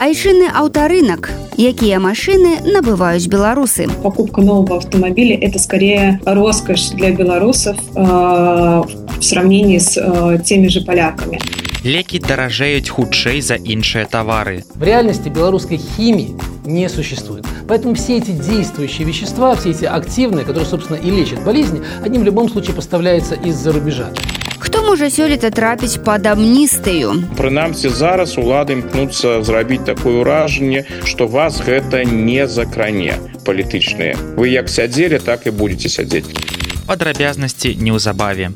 айчынны аўтарынак. Якія машины набываюць беларусы? Покупка нового автомобиля это скорее роскошь для белорусов э, в сравнении с э, теми же поляками. Лекі даражэюць хутчэй за іншыя товары в реальности белорусской химии не существует. Поэтому все эти действующие вещества все эти активные которые собственно и лечат болезни они в любом случае поставляются из-за рубежа хто можа сёлета трапіць пад амністыю прынамсі зараз улады імкнуцца зрабіць такое ўражанне што вас гэта не закране палітычныя. Вы як сядзелі так і будете сядзець. Падрабязнасці неўзабаве.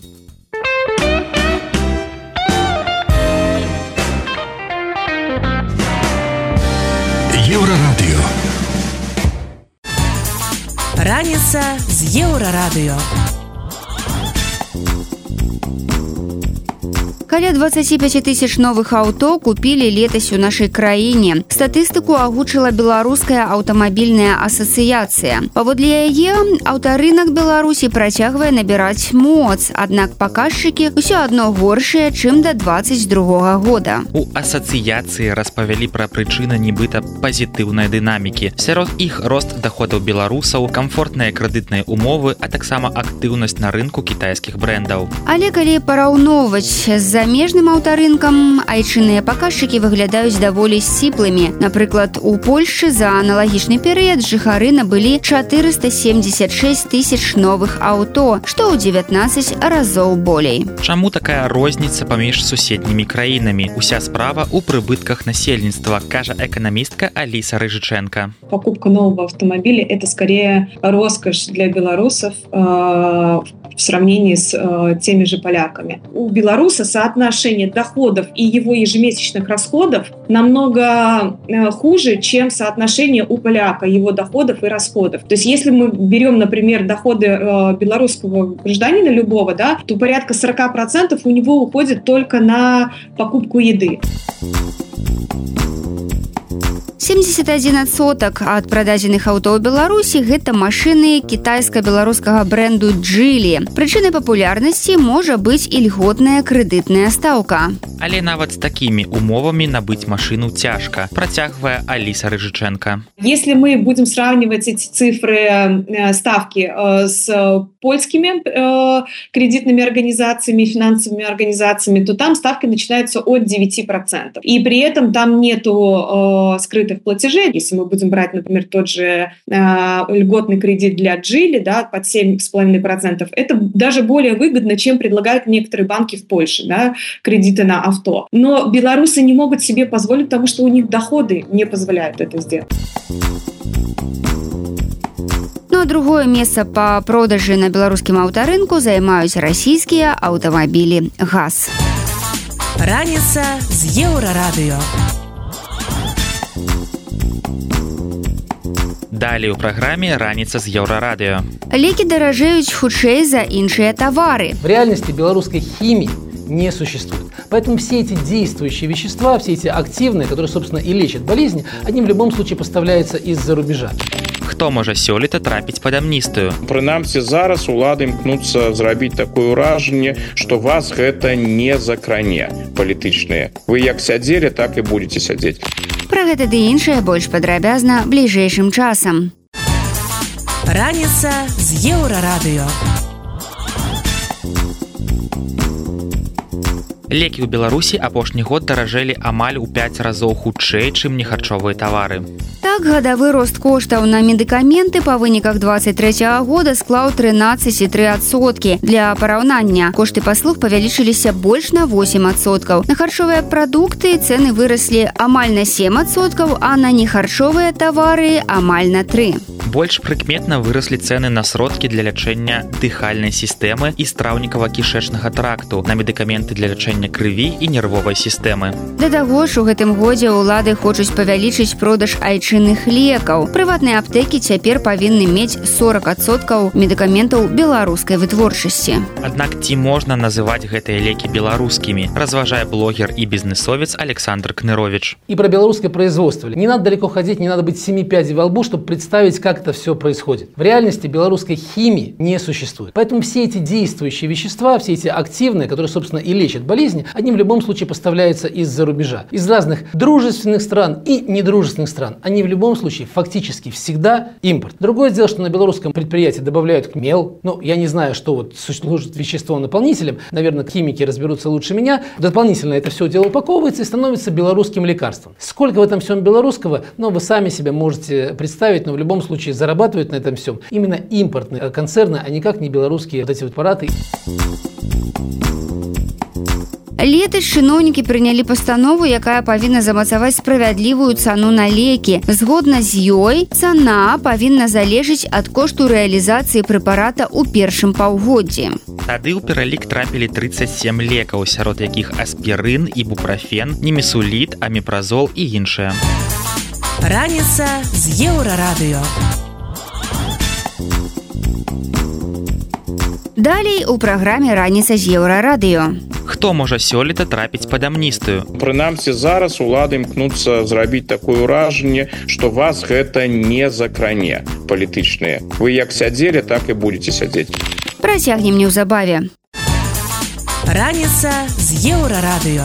Еўрарадыё. Раніца з еўрарадыё каля 25 тысяч новых аўто купілі летась у нашай краіне. Статыстыку агучыла беларуская аўтамабільная асацыяцыя. Паводле яе аўтарынак беларусі працягвае набіраць моц. Аднак паказчыкі ўсё адно горшыя чым да 22 года. У асацыяцыі распавялі пра прычыны нібыта пазітыўнай дынамікі. Сярод іх рост даходаў беларусаў камфортныя крэдытныя умовы а таксама актыўнасць на рынку кітайскіх брендаў але калі параўноўваць з-за замежным аўтарынкам айчынныя паказчыкі выглядаюць даволі сціплымі напрыклад у польльшы за аналагічны перыяд жыхары набылі 476 тысяч новых аўто што ў 19 разоў болей. Чаму такая розніца паміж суседнімі краінамі? Уся справа ў прыбытках насельніцтва кажа эканамістка Аліса рыжыченко покупка нового автомобиля это скорее роскошь для белорусов э, в сравнении с э, теми же поляками. У белоруса соответственно соотношение доходов и его ежемесячных расходов намного э, хуже, чем соотношение у поляка его доходов и расходов. То есть если мы берем, например, доходы э, белорусского гражданина любого, да, то порядка 40% у него уходит только на покупку еды. 71 сотак ад прададзеных аўто ў беларусі гэта машыны кітайска-беларускага бренду джлі прычынай папулярнасці можа быць ільготная крэдытная стаўка але нават з такімі умовамі набыць машыну цяжка працягвае аліса рыжыченко если мы будем сравнивать эти цифры э, ставки э, с польскими э, кредитными организациями финансовыми организациями то там ставки начинаются от 9 процентов. И при этом там нету скрытых кредитных платежей если мы будем брать например тот же э, льготный кредит для джили да, под 7,5 процентов это даже более выгодно чем предлагают некоторые банки в Польше да, кредиты на авто но белорусы не могут себе позволить потому что у них доходы не позволяют это сделать Ну, а другое месца па продажы на беларускім аўтарынку займаюць расійскія аўтамабілі газ. Раніца з еўрарадыё. Далей у праграме раніца з еўрарадыё. Лекі даражэюць хутчэй за іншыя тавары. В реальности белорусской химии не существует. Поэтому все эти действующие вещества, все эти активные, которые, собственно, и лечат болезни, они в любом случае поставляются из-за рубежа. Хто можа сёлета трапіць пад амністыю? Прынамсі зараз улады імкнуцца зрабіць такое ўражанне, што вас гэта не закране палітычныя. Вы як сядзелі, так і будете сядзець. Пра гэта ды іншае больш падрабязна бліжэйшым часам. Раніца з еўрарадыё. Лекі ў Беларусі апошні год даражэлі амаль у 5 разоў хутчэй, чым нехарчовыя тавары. Так гадавы рост коштаў на медыкаменты па выніках 23 года склаў 13,3соткі. Для параўнання кошты паслуг павялічыліся больш на 8соткаў. На харчовыя прадукты цэны выраслі амаль на 7соткаў, а на нехарчовыя тавары амаль на 3. Больш прыкметна выраслі цэны на сродкі для лячэння дыхальнай сістэмы і страўнікава-кішэчнага тракту на медыкаменты для лячэння крыві і нервовай сістэмы. Да таго ж у гэтым годзе ўлады хочуць павялічыць продаж айчынных лекаў. Прыватныя аптэкі цяпер павінны мець 40соткаў медыкаментаў беларускай вытворчасці. Аднак ці можна называць гэтыя лекі беларускімі разважае блогер і бізнесовец александр кнырович и про белорусское производство не надо далеко ходить не надо быть семи пядей во лбу чтобы представить как это все происходит. В реальности белорусской химии не существует. Поэтому все эти действующие вещества все эти активные которые собственно и лечат болезни они в любом случае поставляются из-за рубежа. Из разных дружественных стран и недружественных стран. Они в любом случае фактически всегда импорт. Другое дело что на белорусском предприятии добавляют мел. Ну я не знаю что вот служит веществом наполнителем. Наверное химики разберутся лучше меня. Дополнительно это все дело упаковывается и становится белорусским лекарством. Сколько в этом всем белорусского но вы сами себе можете представить но в любом случае зарабатывают на этом всем именно импортные концерны а никак не белорусские вот эти вот аппараты. Летась чыноўнікі прынялі пастанову якая павінна замацаваць справядлівую цану на лекі. Згодна з ёй цана павінна залежыць ад кошту рэалізацыі прэпарата ў першым паўгоддзі. Тады ў пералік трапілі 37 лекаў сярод якіх аспірын і бупрафен немесуліт аміпразол і іншыя раніца з еўрарадыё Далей у праграме раніца з еўрарадыё хто можа сёлета трапіць пад амністыю? Прынамсі зараз улады імкнуцца зрабіць такое ўражанне что вас гэта не закране палітычныя. Вы як сядзелі так і будете сядзець. Працягнем неўзабаве. Раніца з еўрарадыё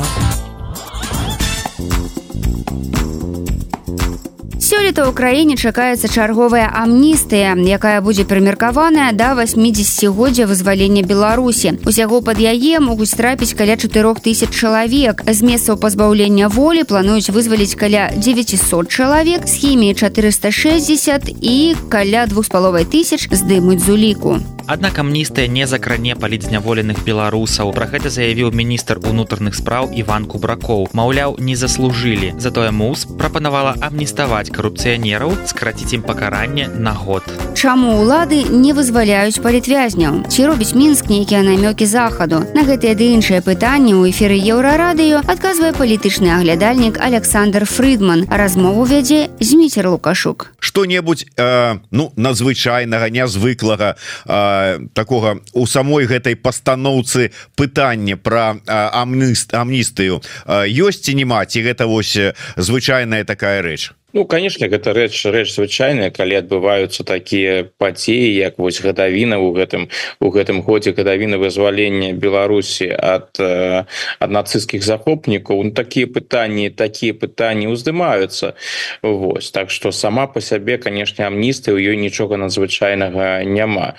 сёлета ў краіне чакаецца чарговая амністыя якая будзе прымеркаваная да 80годдзя вызвалення беларусі усяго пад яе могуць трапіць каля 4000 чалавек з месцаў пазбаўлення волі плануюць вызваліць каля 900 чалавек з хіміі 460 і каля двух з паловай тысяч здымуць з уліку Аднак амністыя не закране палітзняволеных беларусаў. Пра гэта заявіў міністр унутраных спраў Іван Кубракоў. Маўляў, не заслужылі. Затое мус прапанавала амніставаць карупцыянераў, скраціць ім пакаранне на год. Чаму ўлады не вызваляюць палітвязняў? Ці робіць мінск нейкія намёкі захаду? На гэтыя ды іншыя пытанні ў эфіры еўрарадыё адказвае палітычны аглядальнік Александр Фрыдман. Размову вядзе Зміцер Лукашук. Што-небудзь э, ну надзвычайнага нязвыклага э, такога у самой гэтай пастаноўцы пытання про амніст амністыю ёсць ці няма ці гэта вось звычайная такая рэч Ну конечно гэта рэч рэч звычайная. Калі адбываюцца такія падзеі як вось гадавіна у гэтым у гэтым годзе гадавіна вызвалення Беларусі ад ад нацысцкіх захопнікаў ну, такія пытанні такія пытанні уздымаюцца. Вось. Так что сама по сябе канешне амністы у ёй нічога надзвычайнага няма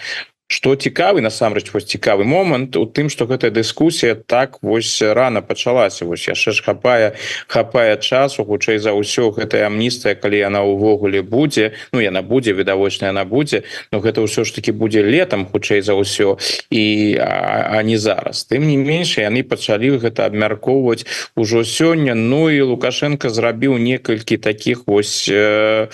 что цікавы насамрэч вось цікавы момант у тым что гэтая дыскусія так вось рано пачалася. Вось яшчэ ж хапае хапае часу хутчэй за ўсё гэтая амністыя калі яна ўвогуле будзе. Ну яна будзе відавочная она будзе но гэта ўсё ж таки будзе летом хутчэй за ўсё і а, а не зараз. Тым не менш яны пачалі гэта абмяркоўваць ужо сёння. Ну і лукашенко зрабіў некалькі таких вось э,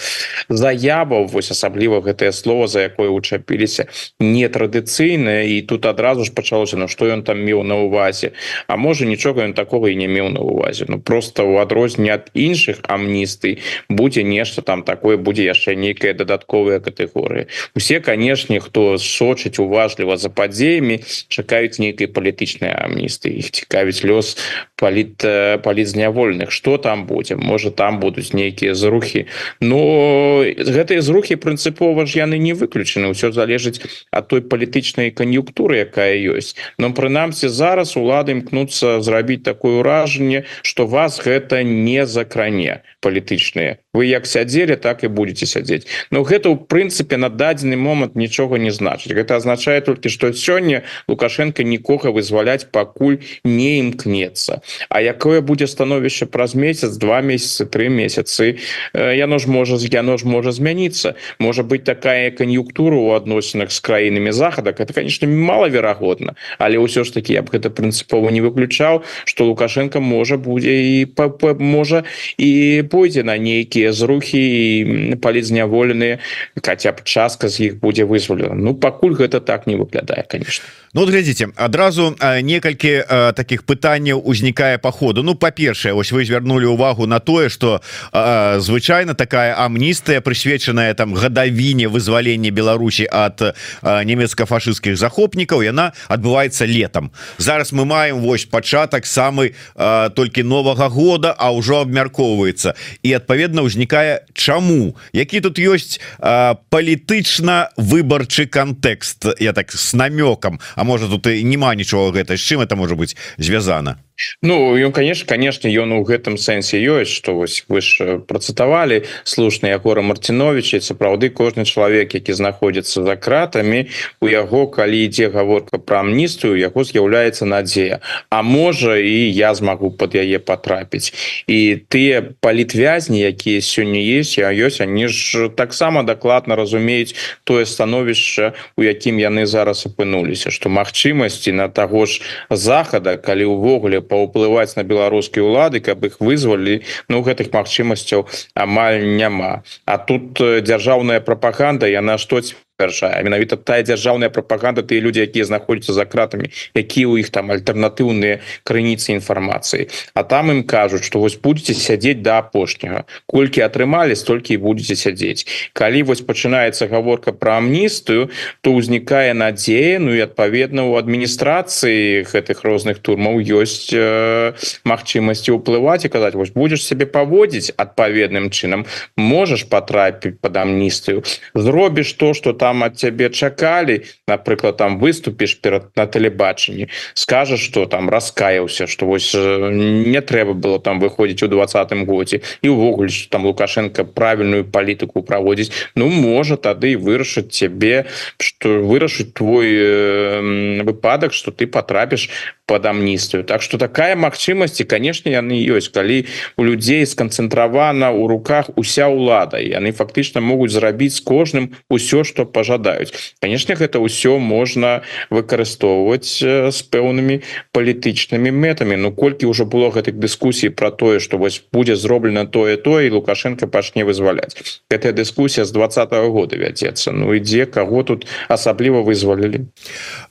заяваў вось асабліва гэтае слово за якое учапіліся не нетрадыцыйная і тут адразу ж пачалося Ну што ён там меў на увазе А можа нічога ён такого і не меў на увазе Ну просто у адрозне ад іншых амністый будзе нешта там такое будзе яшчэ нейкая дадатковая катэгорыя. Усе канешне хто сочыць уважліва за падзеямі чакаюць нейкай палітычнай амністы іх цікавіць лёс паліт палітзнявольных. Что там будзе? Можа там будуць нейкія зрухі. Но гэтыя зрухі прынцыпова ж яны не выключаны. Ўсё залежыць ад той той палітычнай кан'юнктуры якая ёсць. Но прынамсі зараз улады імкнуцца зрабіць такое ўражанне что вас гэта не закране палітычныя вы як сядзелі так і будете сядзець. Но гэта ў прынцыпе на дадзены момант нічога не значыць. Гэта азначае толькі што сёння лукашенко нікога вызваляць пакуль не імкнецца. А якое будзе становішча праз месяц два месяцы три месяцы яно ж можа яно ж можа змяніцца. Можа быть такая кан'юнктура у адносінах з краінамі захадак это конечно малаверагодна. Але ўсё ж таки я б гэта прынцыпова не выключаў что лукашенко можа будзе і можа і пойдзе на нейкія безрухі палізняволеныя хаця б частка з іх будзе вызвалена Ну пакуль гэта так не выглядае конечно Ну глядзіце адразу некалькі таких пытанняў узнікае по ходу. Ну па-першае ось вы звярнули увагу на тое что звычайно такая амністыя прысвечаная там гадавіне вызвалення Беларусі от нямецка-фашистскіх захопнікаў яна адбываецца летом зараз мы маем вось пачатак самы толькі новага года а ўжо абмяркоўваецца. І адпаведна ўзнікае чаму? Які тут ёсць палітычна выбарчы контекст я так с намёкам? А можа тут і няма нічого гэта з чым это можа быть звязана Ну ён конечно конечно ён у гэтым сэнсе ёсць что вось вы ж працытавалі слушны Ягора Марціновича сапраўды кожны чалавек які знаходзіцца за кратамі у яго калі ідзе гаворка про амністыю яго з'яўляецца надзея. А можа і я змагу под яе потрапіць і тыя палітвязні якія сёння есть я ёсць они ж таксама дакладна разумеюць тое становішча у якім яны зараз апынуліся что магчымасці на таго ж захада калі увогуле паўплываць на беларускія ўлады каб іх вызвалі ну гэтых магчымасцяў амаль няма. А тут дзяржаўная прапаганда яна што першая. Менавіта тая дзяржаўная прапаганда тыя людзі якія знаходзяцца за кратамі якія ў іх там альтэрнатыўныя крыніцы інфармацыі. А там ім кажуць што вось будете сядзець до апошняга. Колькі атрымалі столькі і будете сядзець. Калі вось пачынаецца гаворка про амністыю то ўзнікае надзея Ну і адпаведна у адміністрацыі гэтых розных турмаў ёсць э, магчымасці ўплываць і казаць вось будешь себе паводзіць адпаведным чынам можаш потрапіць под амністыю зробіш то что там там от цябе чакалі напрыклад там выступіш перад на тэлебачанні скажаш что там раскаяўся что вось не трэба было там выходзіць у двадцатым годзе. І увогуле там лукашенко правільную палітыку праводзіць. Ну можа тады вырашыць цябе что вырашыць твой э, выпадак что ты потрапіш под амністыю Так что такая магчымасць конечно яны ёсць калі у людзей сканцэнтравана у руках уся ўлада яны фактычна могуць зрабіць з кожным усё что пожадаюць конечно гэта ўсё можна выкарыстоўваць з пэўнымі палітычнымі мэтамі Ну колькі ўжо было гэтых дыскусій про тое что вось будзе зроблена тое то і лукашенко пачне вызваляць гэтая дыскусія з двадцатого года вядзецца Ну ідзе кого тут асабліва вызвалілі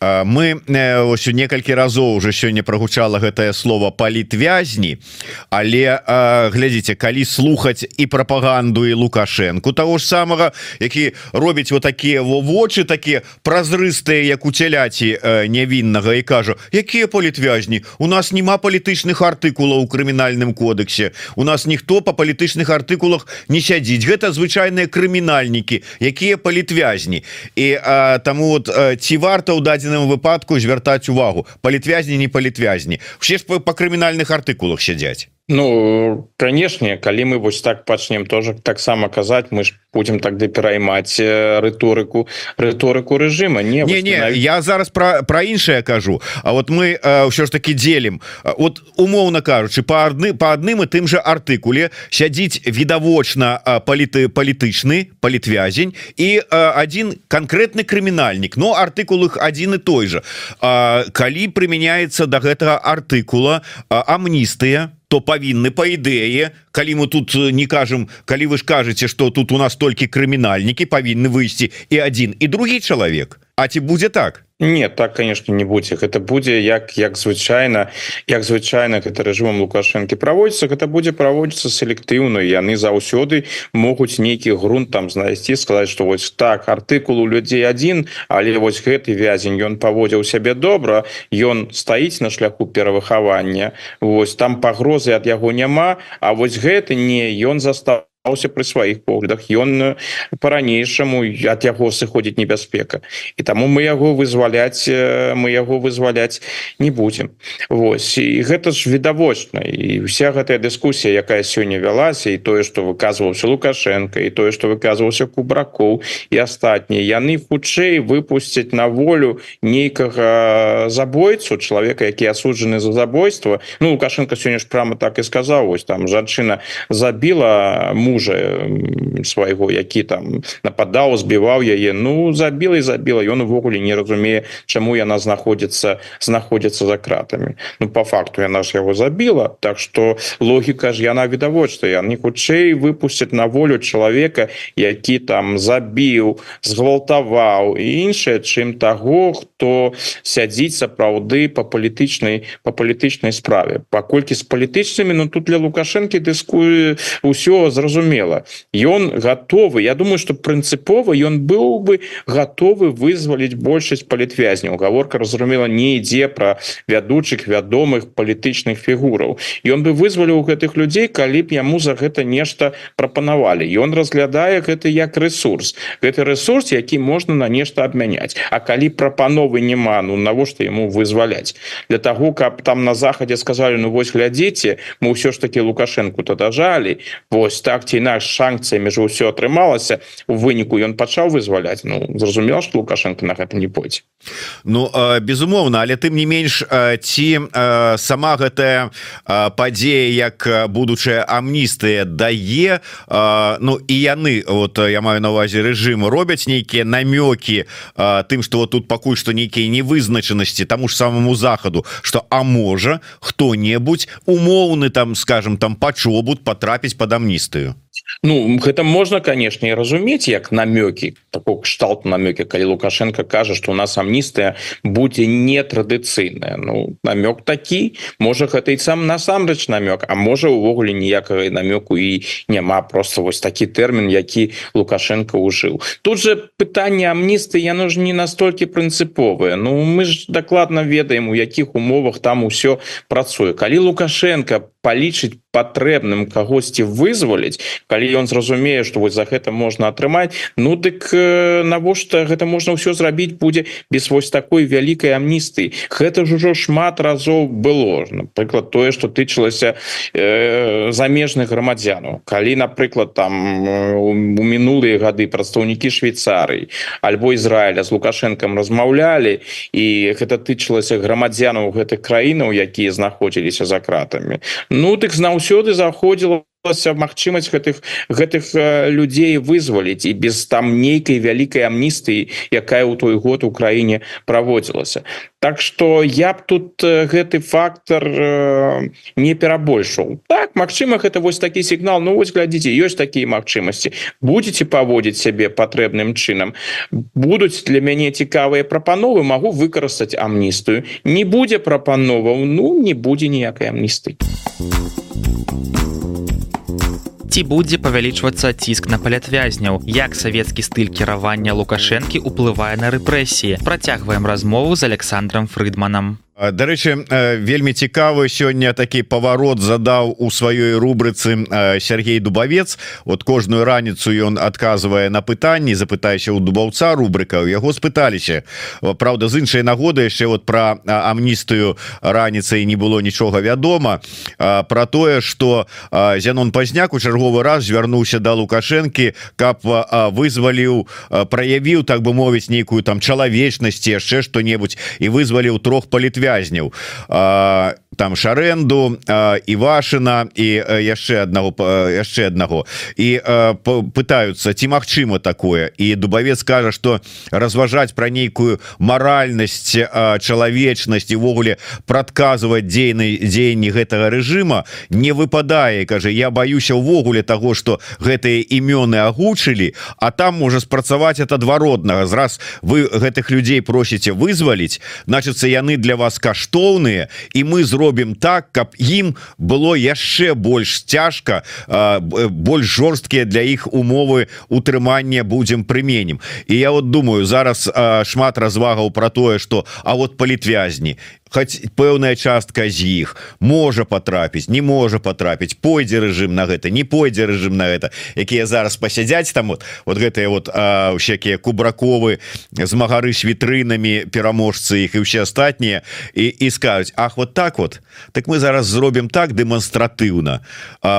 мы ось некалькі разоў уже уже сёння прогучала гэтае слово палітвязні але глядзіце калі слухаць і прапаганду і лукашенко того ж самого які робіць вот такія во вочы такія празрыстыя як у цяляці нявіннага і кажу якія палітвязні? У нас няма палітычных артыкулаў у крымінальным кодексе. У нас ніхто по палітычных артыкулах не сядзіць. Гэта звычайныя крымінальнікі якія палітвязні і а, таму вот ці варта ў дадзеным выпадку звяртаць увагу? Палітвязні не палітвязні все ж по, по крымінальных артыкулах сядзяць Ну канешне калі мы вось так пачнем тоже таксама казаць мы ж будем тогда пераймаць рыторыку рыторыку режима не не, не навіть... я зараз про про іншае кажу. А вот мы ўсё ж таки делим вот умоўно кажучы по адны по адным і тым же артыкуле сядзіць відавочна паліты палітычны палітвязень і один конкретны крымінальнік. Но артыкул их один і той же калі прымяняецца до да гэтага артыкула амністыя то павінны по ідэе калі мы тут не кажам калі вы ж кажаце что тут у нас толькі крымінальнікі павінны выйсці і один і другі чалавек А ці будзе так нет так конечно не будзе гэта будзе як як звычайна як звычайна гэта рэжымом лукашэнкі праводзіцца гэта будзе праводзіцца селектыўна яны заўсёды могуць нейкі грунт там знайсці сказаць что вось так артыкул у людзей один але вось гэты вязень ён паводзіў сябе добра ён стаіць на шляху перавыхавання Вось там пагрозы ад яго няма А вось гэты не ён застаў аўся пры сваіх поглядах ён по-ранейшаму ад яго сыходзіць небяспека. І таму мы яго вызваляць мы яго вызваляць не будем Вось і гэта ж відавочна. І вся гэтая дыскусія якая сёння вялася і тое что выказваўся лукашенко і тое что выказваўся кубракоў і астатнія яны хутчэй выпусцяць на волю нейкага забойцу чалавека які асуджаны за забойство Ну лукашенко сёння ж прямо так і сказаў ось там жанчына забіла мужа мужа свайго які там нападаў збіваў яе. Ну забіла і забіла ён увогуле не разумее чаму яна знаходзіцца знаходзіцца за кратамі Ну по факту яна ж яго забіла. Так что логіка ж яна відавочна яны хутчэй выпусцяць на волю чалавека які там забіў згвалтаваў і іншае чым таго хто сядзіць сапраўды по палітычнай по палітычнай справе паколькі з палітычнымі Ну тут для лукашэнкі дыскуе ўсё зразумела ён готовы Я думаю что прынцыпова ён быў бы готовы вызваліць большасць палітвязняў. Гаворка разумела не ідзе про вядучых вядомых палітычных фігураў. Ён бы вызваліў гэтых людзей калі б яму за гэта нешта прапанавалі. Ён разглядае гэта як ресурс гэты ресурс які можна на нешта абмяняць. А калі прапановы няма ну навошта ему вызваляць? Для того каб там на захадзе сказали ну вось глядзіце мы ўсё ж таки лукашенко то дажалі Вось так ці наш санкцыямі ж ўсё атрымалася у выніку ён пачаў вызваляць. Ну зразумела что лукашенко на гэта не пойдзе. Ну безумоўна але тым не менш ці сама гэтая падзея як будучая амністыя дае Ну і яны вот я маю на увазе рэжым робяць нейкія намёкі тым что вот тут пакуль что нейкія невызначанасці тому ж самому захаду что а можа хто-небудзь умоўны там скажем там пачобут потрапіць под амністыю Ну гэта можна конечно і разумець як намёкі такого кшталт намёкі калі лукашенко кажа что у нас амністыя будзе нетрадыцыйная. Ну намёк такі можа гэта і сам насамрэч намёк А можа увогуле ніякага намёку і няма. Просто вось такі тэрмін які лукашенко ужыў тут же пытанне амністы яно ж не настолькі прынцыповае. Ну мы ж дакладна ведаем у якіх умовах там усё працуе. Калі лукашенко палічыць патрэбным кагосьці вызваліць калі ён зразумее что вось за гэта можна атрымаць Ну дык э, навошта гэта можна ўсё зрабіць будзе без вось такой вялікай амністы гэта ж ужо шмат разоў было. Напрыклад тое что тычылася э, замежных грамадзянаў. Калі напрыклад там у мінулыя гады прадстаўнікі Швейцарый альбо Ізраіля з лукашэнкам размаўлялі і гэта тычылася грамадзянаў гэтых краінаў якія знаходзіліся за кратамі Ну дык знаў заўсёды заходзіла магчымасць гэтых гэтых людзей вызваліць і без там нейкай вялікай амністыі якая ў той год у краіне праводзілася. Так что я б тут гэты фактор не перабольшаў так Мачыма гэта вось такі сігнал Ну вось глядзіце ёсць такія магчымасці. Будете паводзіць сябе патрэбным чынам. Будуць для мяне цікавыя прапановы могу выкарыстаць амністыю. Не будзе прапановаў Ну не будзе ніякай амністы ці будзе павялічвацца ціск на палятвязняў? Як савецкі стыль кіравання лукашэнкі ўплывае на рэпрэсіі? Працягваем размову з александром фрыдманам Дарэчы вельмі цікавы сёння такі паварот задаў у сваёй рубрыцы Сергей дубавец. Вот кожную раніцу ён адказвае на пытанні запытайся у дубаўца рубрыка у яго спыталіся. Праўда з іншай нагоды яшчэ вот про амністыю раніцай не было нічога вядома. Про тое что Зянон пазняк у чарговы раз звярнуўся да лукашэнкі каб вызваліў праявіў так бы мовіць нейкую там чалавечнасці яшчэ что-небудзь і вызваліў трох палітвязняў вязняў там шарэнду Івашына і яшчэ аднаго яшчэ аднаго. І пытаются ці магчыма такое? І дубавец кажа что разважаць про нейкую маральнасць чалавечнасць увогуле прадказваць дзейнай дзеянні гэтага рэжыма не выпадае. Кажа я баюся увогуле того что гэтыя імёны агучылі а там можа спрацаваць от адваротнага. Зраз вы гэтых людзей просіце вызваліць значыцца яны для вас каштоўныя і мы зробім так каб ім было яшчэ больш цяжка больш жорсткія для іх умовы утрымання будзем прыменем і я вот думаю зараз шмат развагаў про тое что а вот палітвязні хоць пэўная частка з іх можа потрапіць не можа потрапіць пойдзе рэжым на гэта не пойдзе рэжым на гэта. Якія зараз пасядзяць там вот вот гэтыя вот всякие кубраковы змагары с вітрынамі пераможцы іх і ўсе астатнія і і скажуць Ах вот так вот? Так мы зараз зробім так дэманстратыўна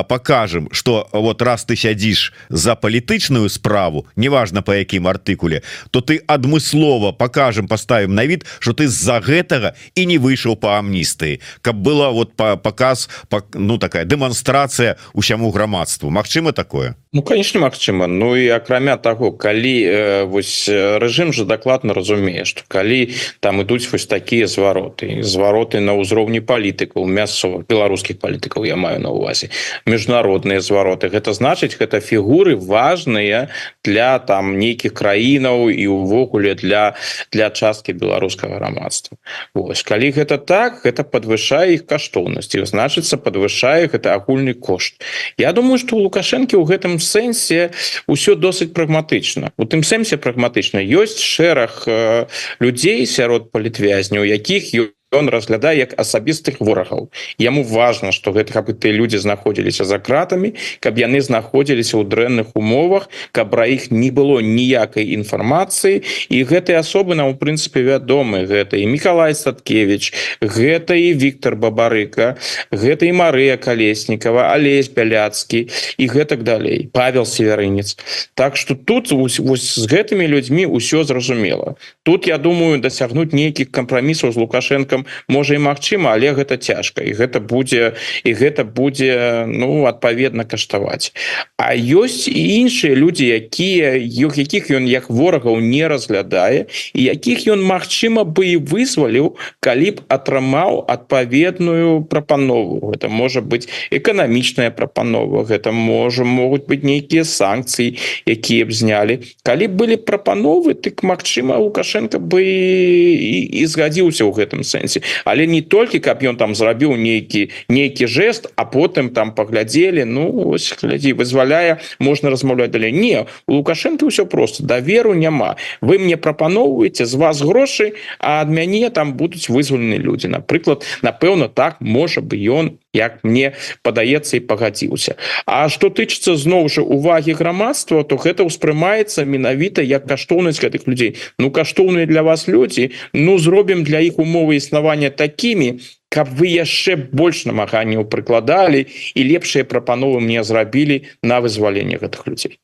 покажем что вот раз ты сядзіш за палітычную справу неважно по якім артыкуле то ты адмыслова покажем поставим на від что ты з-за гэтага і не не выйшаў по амністыі каб была вот по показ по, ну такая дэманстрацыя усяму грамадству. Мачыма такое? Ну конечно Мачыма Ну і акрамя того калі э, вось рэжым же дакладна разумее что калі там ідуць вось такія звароты звароты на ўзроўні палітыкаў мясцовых беларускіх палітыкаў я маю на увазе міжнародныя звароты. Гэта значыць гэта фігуры важныя для там нейкіх краінаў і увогуле для для часткі беларускага грамадства. Вось калі гэта так гэта подвышае іх каштоўнасці значыцца подвышае гэта агульны кошт. Я думаю что у лукашэнкі ў гэтым сэнсе ўсё досыць прагматычна у тым сэнсе прагматычна ёсць шэраг э, людзей сярод палітвязняў якіх ёсць ён разглядае як асабістых ворагаў. Яму важно что гэтых бы ты людзі знаходзіліся за кратамі каб яны знаходзіліся ў дрэнных умовах каб пра іх не было ніякай інфармацыі. І гэтай асобы нам у прынцыпе вядомы гэта і Миколай садкевич гэта і Віктор бабарыка гэта і Марыя калеснікова алесь бяляцкі і гэтак далей павел северынец. Так что тут вось, вось з гэтымі людзьмі ўсё зразумела. Тут я думаю дасягнуць нейкіх кампрамісаў з лукашенко можа і магчыма але гэта цяжка. І гэта будзе і гэта будзе ну адпаведна каштаваць. А ёсць і іншыя людзі якія іх якіх ён як ворагаў не разглядае і якіх ён магчыма бы і вызваліў калі б атрымаў адпаведную прапанову. Это можа быть эканамічная прапанова гэта можа могуць быць нейкія санкцыі якія б знялі. Калі былі прапановы тык Мачыма лукашенко бы і, і згадзіўся ў гэтым сэнсе сэнсе але не толькі каб ён там зрабіў нейкі нейкі жест а потым там паглядзелі ну глядзі вызваляе можна размаўляць далей не у лукашэнкі ўсё просто. Даверу няма. Вы мне прапаноўваеце з вас грошы а ад мяне там будуць вызвалены людзі напрыклад напэўна так можа бы ён як мне падаецца і пагадзіўся. А што тычыцца зноў жа увагі грамадства то гэта ўспрымаецца менавіта як каштоўнасць гэтых людзей. Ну каштоўныя для вас людзі. Ну зробім для іх умовы існавання існавання такімі каб вы яшчэ больш намаганняў прыкладалі і лепшыя прапановы мне зрабілі на вызваленне гэтых людзей.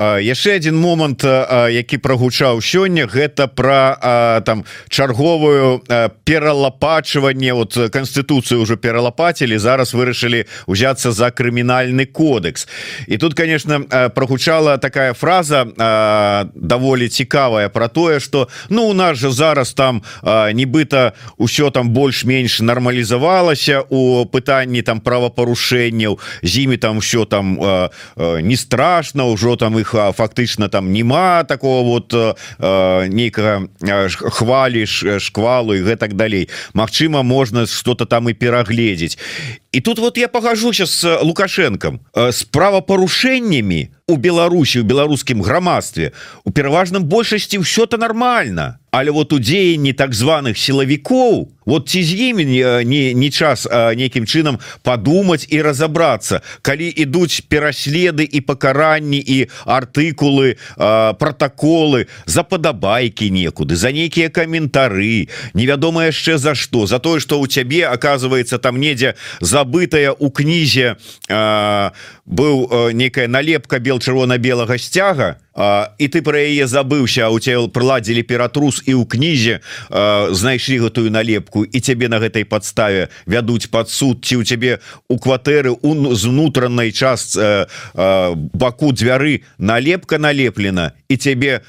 Яшчэ один момант які прогучаў сёння гэта про там чарговую пералапачванне вот конституцыю уже пералапацілі зараз вырашылі узяться за крымінальны кодекс і тут конечно прогучала такая фраза даволі цікавая про тое что ну у нас же зараз там нібыта ўсё там больш-менш на нармалізавалася у пытанні там правапарушэнняў. З імі там все там э, э, не страшно ўжо там их фактычна там нема такого вот э, нейкага хваліш шквалу і гэтак далей. Мачыма можна что-то там і перагледзець. І тут вот я погажуся с лукашенком с правапарушэннямі у Беларусі у беларускім грамадстве у пераважным большасці ўсё-то нормально але вот у дзеянні так званых сілавікоў вот ці з імі не не час нейкім чынам подумать і разобрацца калі ідуць пераследы і пакаранні і артыкулы протоколы за падабайкі некуды за нейкія каментары невядома яшчэ за что за тое что у цябе оказывается там недзе забытая у кнізе быў некая налепка бел чырвона-белага сцяга і ты про яе забыўся у цел прыладзілі ператрус і ў кнізе знайшлі гэтую налепку і цябе на гэтай подставе вядуць под суд ці у цябе у кватэры у з унутранай час баку дзвяры налепка налеплена і цябе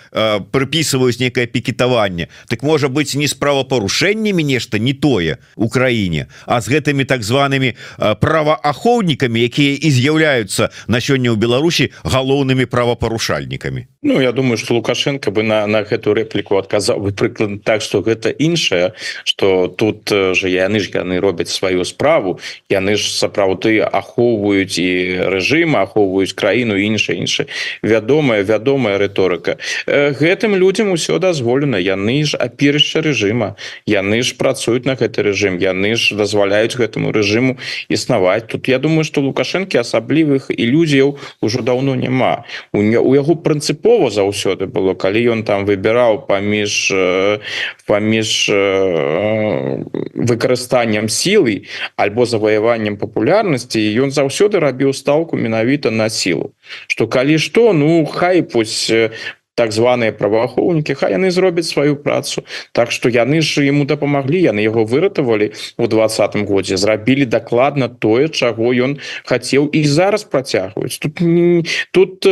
прыпісваюць некае пікетаванне. Так можа быть не справапарушэннямі нешта не тое у краіне а з гэтымі так зваными праваахоўнікамі якія і з'яўляюцца на сёння ў Беларусі галоўнымі правапарушальнікамі выборами Ну я думаю что лукашенко бы на на гэту рэпліку адказаў бы прыклад так что гэта іншае что тут же яны ж яны робяць сваю справу яны ж сапраўды ахоўваюць і рэжым ахоўваюць краіну іншая іншая вядомая вядомая рыторыка. Гэтым людям усё дазволена. Яны ж аперышча рэжыма. Яны ж працуюць на гэты рэжым. Яны ж дазваляюць гэтаму рэжыму існаваць. Тут я думаю что лукашэнкі асаблівых ілюзіяў ужо даўно няма. У у яго прынцып прынцыпова заўсёды было калі ён там выбіраў паміж паміж выкарыстаннем сілы альбо заваяваннем папулярнасці ён заўсёды рабіў стаўку менавіта на сілу. Что калі што ну хай пусть так званыя праваахоўнікі хай яны зробяць сваю працу. Так что яны ж ему дапамаглі яны яго выратавалі у двадцатым годзе зрабілі дакладна тое чаго ён хацеў і зараз працягваюць. Тут тут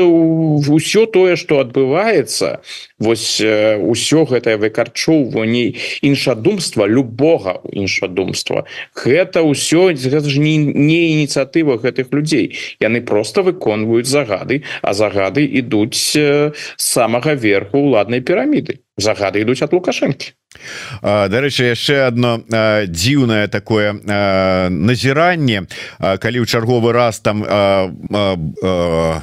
ўсё тое что адбываецца вось ўсё гэтае выкарчоўванне іншадумства любога іншадумства гэта ўсё гэта ж не, не ініцыятыва гэтых людзей. Яны просто выконваюць загады а загады ідуць самага верху уладнай піраміды. Загады ідуць от лукашэнкі. Дарэчы яшчэ одно дзіўнае такое назіранне. Калі ў чарговы раз там а, а, а,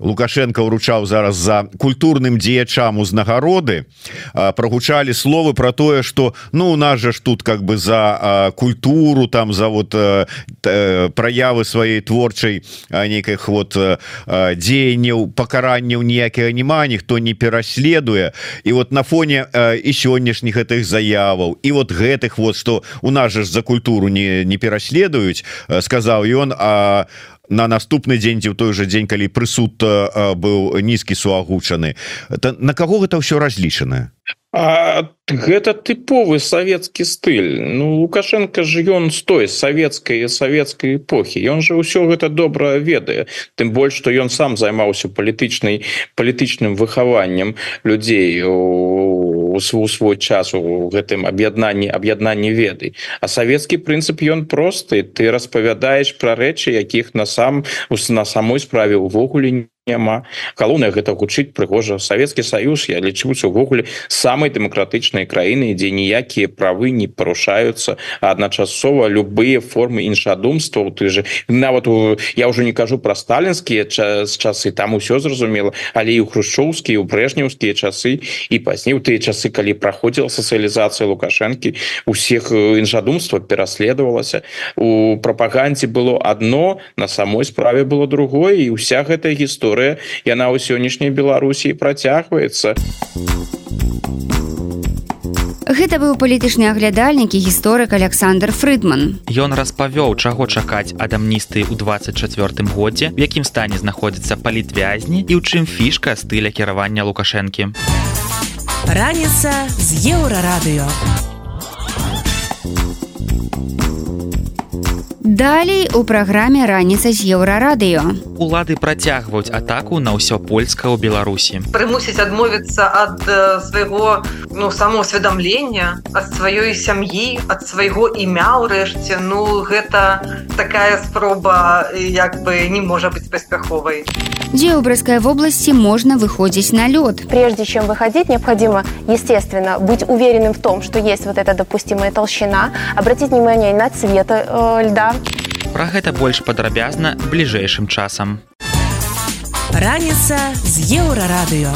лукашенко уручаў зараз за культурным дзеячам узнагароды. Прогучалі словы про тое что ну у нас же ж тут как бы за культуру там за вот проявы сваёй творчай нейкіх вот дзеянняў пакаранняў ніякага няма ніхто не пераследуе. І вот на фоне і сённяшніх гэтых заяваў і вот гэтых вот что у нас же ж за культуру не не пераследуюць сказаў ён а на наступны дзень ці ў той же дзень калі прысуд быў нізкі суагучаны. На каго гэта ўсё разлічанае А гэта тыповы савецкі стыль. Ну лукашенко ж ён з той савецкай савецкай эпохі. Ён же ўсё гэта добра ведае. Тым больш што ён сам займаўся палітычнай палітычным выхаваннем людзей у, у свой час у гэтым аб'яднанні аб'яднанні веды. А савецкі прынцып ён просты ты распавядаеш пра рэчы якіх на сам на самой справе увогуле не няма. Галоўнае гэта гучыць прыгожа. Савецкі Саюз я лічуся увогуле самай дэмакратычнай краіны дзе ніякія правы не парушаюцца. Адначасова любыя формы іншадумства ты же нават у я ўжо не кажу пра сталінскія час часы там усё зразумела але і ў хрушчоўскія у брэжнеўскія часы і пазней у тыя часы калі праходзіла сацыялізацыя лукашэнкі усіх іншадумства пераследавалася. У прапагандзе было одно на самой справе было другое і уся гэтая гісторыя гісторыя яна ў сённяшняй беларусі працягваецца Гэта быў палітычны аглядальнік і гісторык Александр Фрыдман. Ён распавёў, чаго чакаць ад амністыі ў 24 годзе, в якім стане знаходзіцца палітвязні і ў чым фішка стыля кіравання лукашэнкі. Раніца з еўрарадыё. Далей у праграме раніца з еўрарадыё. Улады працягваюць атаку на ўсё польска ў Беларусі. Прымусіць адмовіцца ад э, свайго ну, самоусведамлення, ад сваёй сям'і, ад свайго імя ўрэшце. Ну гэта такая спроба як бы не можа быць паспяховай. Где у Брестской области можно выходить на лед? Прежде чем выходить, необходимо, естественно, быть уверенным в том, что есть вот эта допустимая толщина, обратить внимание на цвет э, льда. Пра гэта больш падрабязна бліжэйшым часам. Раніца з еўрарадыё.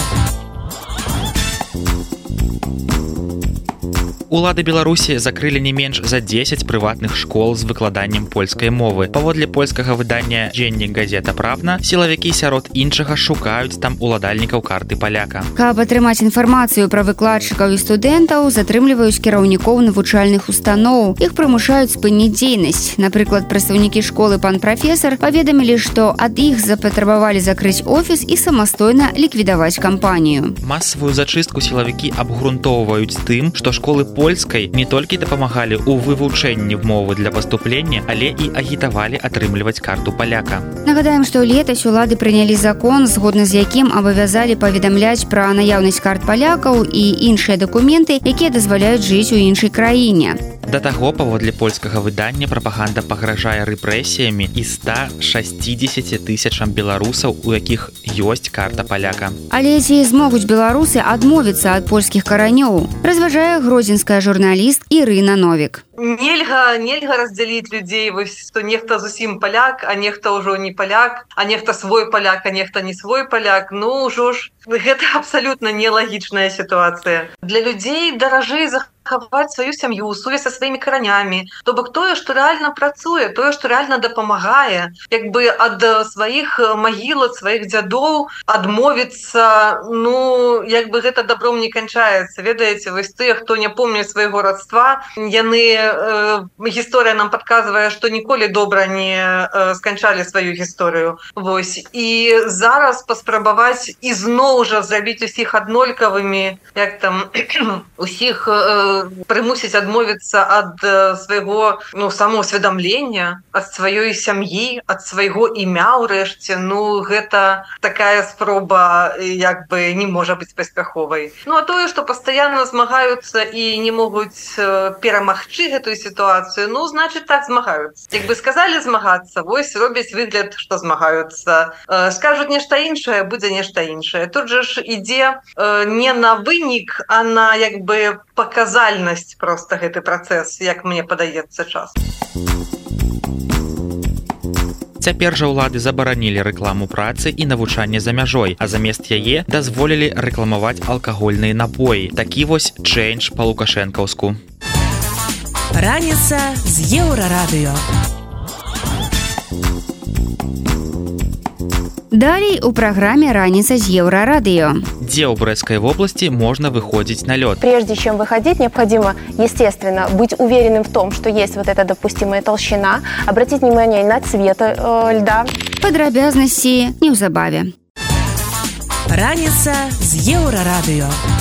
Улады Беларусі закрылі не менш за 10 прыватных школ з выкладаннем польскай мовы. Паводле польскага выдання дзеннік газета правна сілавікі сярод іншага шукаюць там уладальнікаў карты паляка. Каб атрымаць інфармацыю пра выкладчыкаў і студэнтаў затрымліваюць кіраўнікоў навучальных устаноў. Іх прымушаюць спыніць дзейнасць. Напрыклад, прадстаўнікі школы пан прафесор паведамілі, што ад іх запатрабавалі закрыць офіс і самастойна ліквідаваць кампанію. Масавую зачыстку сілавікі абгрунтоўваюць тым, што школы по польскай не толькі дапамагалі ў вывучэнні мовы для паступлення але і агітавалі атрымліваць карту паляка. Нагадаем што летась улады прынялі закон згодна з якім абавязалі паведамляць пра наяўнасць карт палякаў і іншыя дакументы якія дазваляюць жыць у іншай краіне Да таго паводле польскага выдання прапаганда пагражае рэпрэсіямі і 160 тысячам беларусаў у якіх ёсць карта паляка. Але ці змогуць беларусы адмовіцца ад польскіх каранёў разважае грозенская журналіст Ірына новік. Нельга нельга раздзяліць людзей вось што нехта зусім паляк а нехта ўжо не паляк а нехта свой паляк а нехта не свой паляк. Ну ўжо ж гэта абсалютна нелагічная сітуацыя. Для людзей даражэй захват хаваць сваю сям'ю сувязь со сваімі каранями то бок тое что реально працуе тое что реально дапамагае як бы ад сваіх магілак сваіх дзядоў адмовіцца ну як бы гэта добром не канчаецца. Ведаеце вось тыя хто не помню свайго родства яны э, гісторыя нам подказвае что ніколі добра не э, сканчалі сваю гісторыю. Вось. І зараз паспрабаваць ізноў жа зрабіць усіх аднолькавымі як там усіх э, прымусіць адмовіцца ад свайго ну самоусведамлення ад сваёй сям'і ад свайго імя ўрэшце. Ну гэта такая спроба як бы не можа быць паспяховай. Ну а тое что постоянно змагаюцца і не могуць перамагчы гэтую сітуацыю ну значит так змагаюцца. Як бы сказали змагацца вось робяць выгляд что змагаюцца. Скажут нешта іншае будзе нешта іншае. Тут же ж ідзе не на вынік а на як бы паказальнасць просто гэты працэс як мне падаецца час Цяпер жа ўлады забаранілі рэкламу працы і навучанне за мяжой, а замест яе дазволілі рэкламаваць алкагольныя напоі. Такі вось чэйндж па лукашэнкаўску. Раніца з еўрарадыё. Далей у праграме раніца з еўрарадыё. Дзе ў брэскай вобласці можна выходзіць на лёд. Прежде чем выходить, необходимо, естественно, быть уверенным в том, что есть вот эта допустимая толщина, обратить внимание на цвет э, льда. Падрабязнасці неўзабаве. Раніца з еўрарадыё.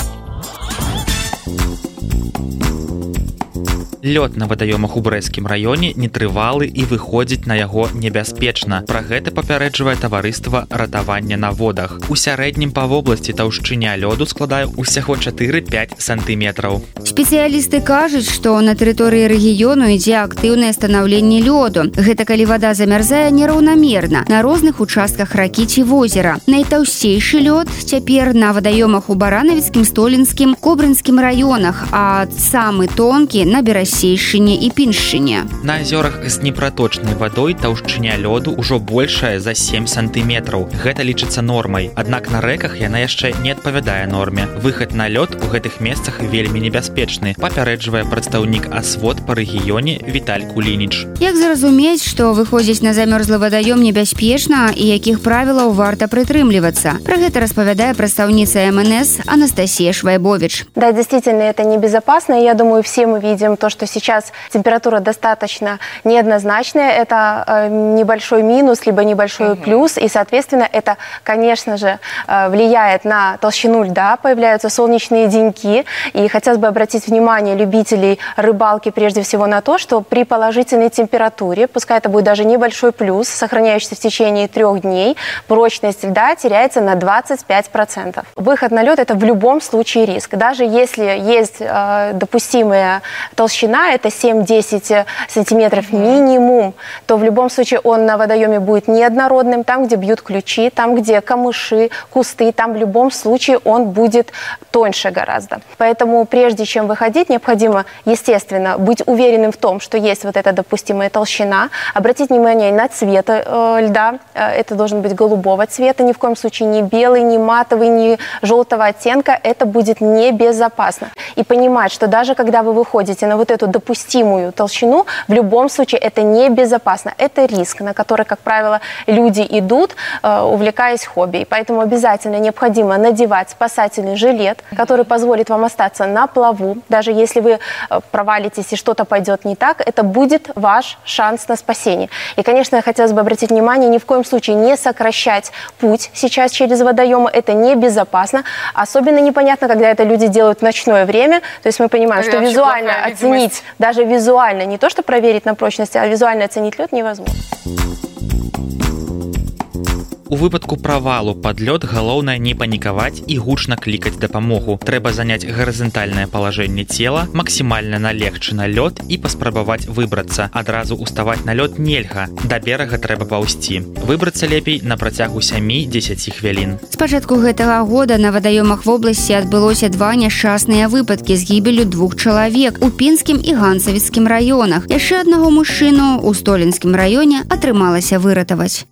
Лёд на вадаёмах у брэскім раёне нетрывалы і выходзіць на яго небяспечна. Пра гэта папярэджвае таварыства ратавання на водах. У сярэднім па вобласці таўшчыня лёду складае ўсяго 4-5 сантыметраў. Спецыялісты кажуць, што на тэрыторыі рэгіёну ідзе актыўнае станаўленне лёду. Гэта калі вада замярзае нераўнамерна на розных участках ракі ці возера. Найтаўсцейшы лёд цяпер на вадаёмах у баранавіцкім столінскім кобрынскім раёнах, а самы тонкі на берасе сейшыне і піншыне. На азёрах з непраточнай вадой таўшчыня лёду ўжо большая за 7 сантыметраў. Гэта лічыцца нормай. Аднак на рэках яна яшчэ не адпавядае норме. Выхад на лёд у гэтых месцах вельмі небяспечны. Папярэджвае прадстаўнік асвод па рэгіёне Віталь Кулініч. Як зразумець, што выходзіць на замёрзлы вадаём небяспечна і якіх правілаў варта прытрымлівацца. Пра гэта распавядае прадстаўніца МНС Анастасія Швайбович. Да, действительно, это небезопасно. Я думаю, все мы видим то, что сейчас температура достаточно неоднозначная. Это э, небольшой минус, либо небольшой угу. плюс. И, соответственно, это, конечно же, э, влияет на толщину льда. Появляются солнечные деньки. И хотелось бы обратить внимание любителей рыбалки прежде всего на то, что при положительной температуре, пускай это будет даже небольшой плюс, сохраняющийся в течение трех дней, прочность льда теряется на 25%. Выход на лед – это в любом случае риск. Даже если есть э, допустимая толщина, это 7-10 сантиметров минимум, то в любом случае он на водоеме будет неоднородным. Там, где бьют ключи, там, где камыши, кусты, там в любом случае он будет тоньше гораздо. Поэтому прежде чем выходить, необходимо, естественно, быть уверенным в том, что есть вот эта допустимая толщина, обратить внимание на цвет э, льда. Э, это должен быть голубого цвета, ни в коем случае не белый, не матовый, не желтого оттенка. Это будет небезопасно. И понимать, что даже когда вы выходите на вот эту допустимую толщину, в любом случае это небезопасно. Это риск, на который, как правило, люди идут, э, увлекаясь хобби. И поэтому обязательно необходимо надевать спасательный жилет, который позволит вам остаться на плаву. Даже если вы э, провалитесь и что-то пойдет не так, это будет ваш шанс на спасение. И, конечно, хотелось бы обратить внимание, ни в коем случае не сокращать путь сейчас через водоемы. Это небезопасно. Особенно непонятно, когда это люди делают в ночное время. То есть мы понимаем, что визуально оценить, даже визуально, не то что проверить на прочность, а визуально оценить лед невозможно. У выпадку правалу пад лёд галоўнае не панікаваць і гучна клікаць дапамогу. Трэба заняць гарызантальнае палажэнне цела, максімальна налегчы на лёд і паспрабаваць выбрацца. Адразу ўставаць на лёд нельга. Да берага трэба паўсці. Выбрацца лепей на працягу 7-10 хвілін. З пачатку гэтага года на вадаёмах вобласці адбылося два няшчасныя выпадкі з гібелю двух чалавек у пінскім і гансавіцкім раёнах. Яшчэ аднаго мужчыну ў столінскім раёне атрымалася выратаваць.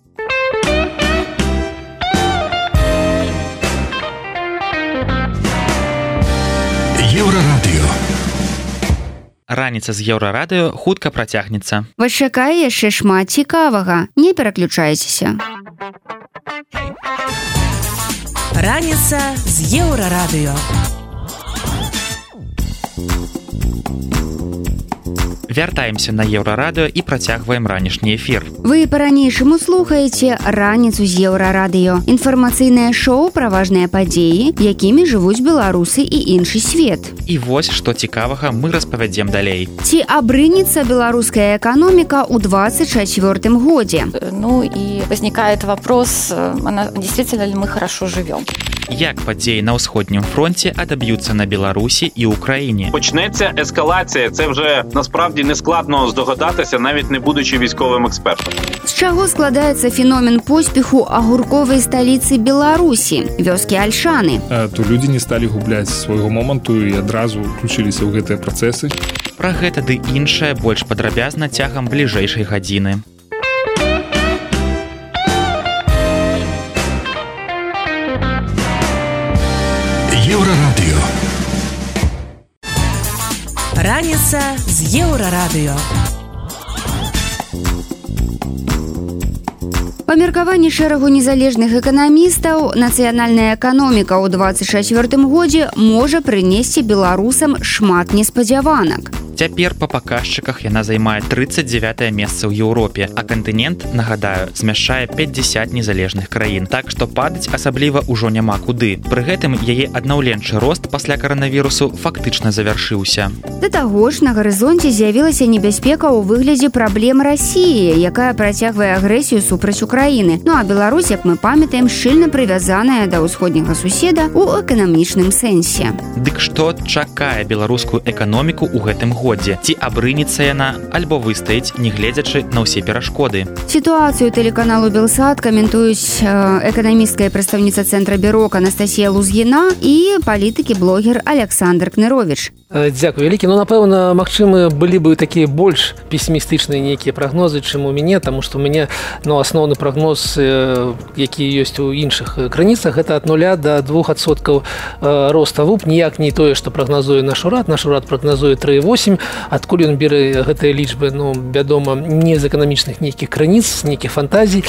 Раніца з еўрарадыё хутка працягнецца. Вас чакае яшчэ шмат цікавага. Не пераключайцеся. Раніца з еўрарадыё вяртаемся на еўрарадыё і працягваем ранішні эфір. Вы по-ранейшаму слухаеце раніцу з еўрарадыё. Інфармацыйнае шоу пра важныя падзеі якімі жывуць беларусы і іншы свет. І вось што цікавага мы распавядзем далей. Ці абрынецца беларуская эканоміка ў 24 годзе? Ну і возникает вопрос она действительно ли мы хорошо живем як падзеі на ўсходнім фронте адаб'юцца на беларусі і ўкраіне почнеться ескалація. Це вже насправді не складно здогадатися навіть не будучи військовым експертом. З чаго складаецца феномен поспеху агурковай сталіцы беларусі вёскі альшаны то людзі не сталі губляць свайго моманту і адразу включыліся ў гэтыя працэсы. Пра гэта ды іншае больш падрабязна цягам бліжэйшай гадзіны раніца з еўрарадыё Па меркаванні шэрагу незалежных эканамістаў нацыянальная эканоміка ў 24 годзе можа прынесці беларусам шмат неспадзяванак. Цяпер па паказчыках яна займае 39 месца ў Еўропе, а кантынент, нагадаю, змяшчае 50 незалежных краін. Так што падаць асабліва ўжо няма куды. Пры гэтым яе аднаўленчы рост пасля каранавірусу фактычна завяршыўся. Да таго ж на гарызонце з'явілася небяспека ў выглядзе праблем рассіі, якая працягвае агрэсію супраць Украіны. Ну а Беларусь, як мы памятаем, шчыльна прывязаная да ўсходняга суседа ў эканамічным сэнсе. Дык што чакае беларускую эканоміку ў гэтым годзе? ці абрынецца яна альбо выстаіць нягледзячы на ўсе перашкоды сітуацыю тэлеканалу белсад каментуюць эканамісткая прадстаўніца цэнтра бюрок анастасія лузгіна і палітыкі блогер александр кнырович дзякую вялікі ну напэўна магчымы былі бы такія больш песімістычныя нейкія прагнозы чым у мяне таму што у мяне ну асноўны прагноз які ёсць у іншых крыніцах гэта ад нуля до двух адсоткаў роста вуп. Ніяк не тое што прагназуе наш урад. Наш урад прагназуе 38 адкуль ён бере гэтыя лічбы ну вядома не з эканамічных нейкіх крыніц нейкіх фантазій.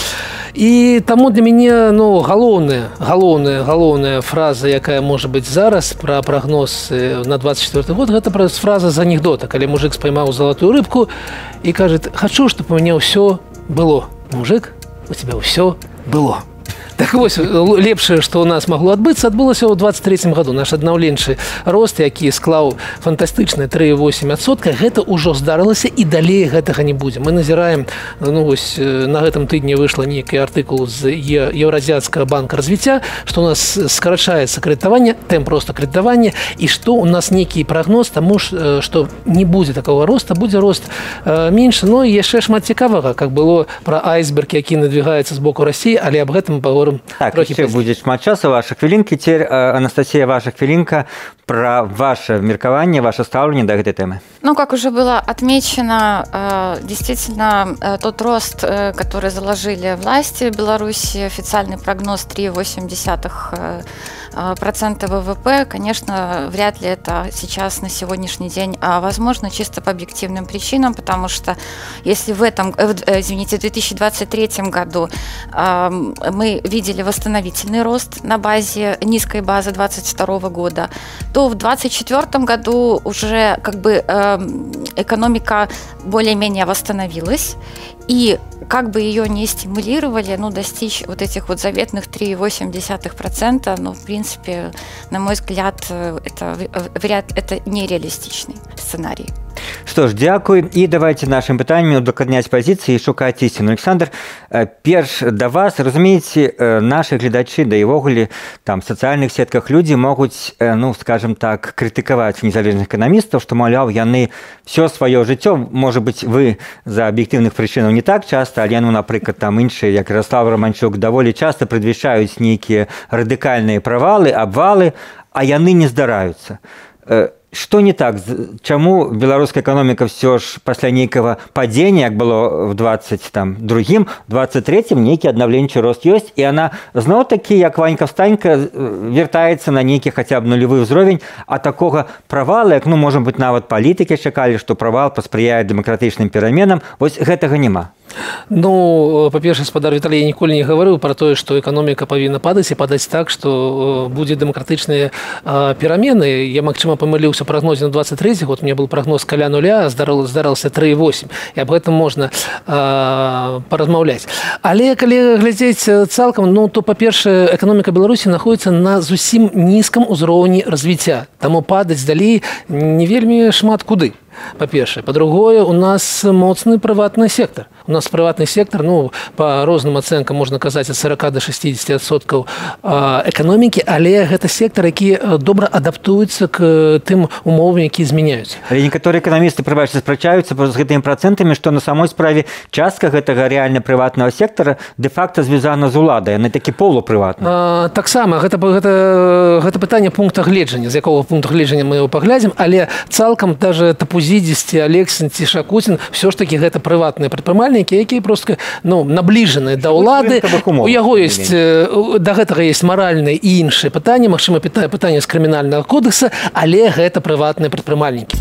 І таму для мяне ну галоўная галоўная галоўная фраза якая можа быць зараз пра прагноз на 24 год гэта праз фраза з анекдота калі мужик спаймаў залатую рыбку і кажет хочу чтоб у мяне ўсё было мужик у тебя ўсё было Так вось лепшае што ў нас магло адбыцца адбылася ў 23 году наш аднаўленчы рост які склаў фантастычна 38сотка гэта ўжо здарылася і далей гэтага не будзе. Мы назіраем ну вось на гэтым тыдні выйшла нейкі артыкул з еўразіцкага банка развіцця што у нас скарачаецца крэдытаванне тэм просто крэдытавання і што у нас нейкі прагноз таму ж што не будзе такого роста будзе рост менш но яшчэ шмат цікавага как было пра айсберг які надвігаецца з боку рассіі але аб гэтым паговорым так, будзе шмат часу ваша хвілінкі цер Анастасія ваша хвілінка пра ваше меркаванне ваше стаўленне да гэтай тэмы ну как уже было отмечено действительно тот рост который заложили власти беларуси официальный прогноз 3,8 процента ВВП, конечно, вряд ли это сейчас на сегодняшний день, а возможно чисто по объективным причинам, потому что если в этом, извините, в 2023 году мы видели восстановительный рост на базе низкой базы 2022 года, то в 2024 году уже как бы экономика более-менее восстановилась, и как бы ее не стимулировали, ну, достичь вот этих вот заветных 3,8%, ну, в принципе, на мой взгляд, это, вряд, это нереалистичный сценарий. Што ж дзякуй і давайте нашим пытанням удакладняць пазіцыі шукаць ісціну Александр перш да вас. Разумееце наши гледачы да івогуле там сацыяльных сетках людзі могуць ну скажем так крытыкаваць незалежных эканамістаў што маўляў яны все сваё жыццё можа быть вы за аб'ектыўных прычынаў не так часто але ну напрыклад там іншыя як Ярослав романчук даволі часто прадвішаюць нейкія радыкальныя правалы абвалы а яны не здараюцца что не так? Чаму беларуская экономика все ж пасля нейкага падзення як было в 20 там другим 23 нейкі аднаўленчы рост ёсць і она зноў такі як ванька встанька вяртаецца на нейкі хаця б нулевы ўзровень а такога правала як ну можа быть нават палітыкі чакалі што правал паспрыяе дэмакратычным пераменам вось гэтага няма Ну па-першае спадар Віталій ніколі не гаварыў пра тое, што эканоміка павінна падаць і падаць так, што будзе дэмакратычныя перамены. Я магчыма памыліўся прагнозе на 23 год мне был прагноз каля нуля здарыл здарылася 38 і аб гэтым можна паразмаўляць. Але калі глядзець цалкам ну то па-першае эканоміка Беларусі знаходіцца на зусім нізкам узроўні развіцця. Таму падаць далей не вельмі шмат куды па-першае па-другое у нас моцны прыватны сектор у нас прыватны сектор ну по розным ацэнкам можна казаць ад 40 до 60соткаў эканомікі але гэта сектор які добра адаптуецца к тым умовам які змяняюцца але некаторыя эканамісты прыбачце спрачаюцца з гэтымі працэнтамі што на самой справе частка гэтага рэальна прыватного сектора де-факто звязана з уладай на такі полупрыватна таксама гэта гэта гэта пытанне пункта гледжання з якого пункту гледжання мы его паглядзім але цалкам даже тапу зідзесці алексін ці шакуцін все ж таки гэта прыватныя прадпрымальнікі якія просто ну набліжаны да ўлады у яго есть да гэтага есть маральныя і іншыя пытанні Мачыма пытае пытанне з крымінальнага кодекса але гэта прыватныя прадпрымальнікі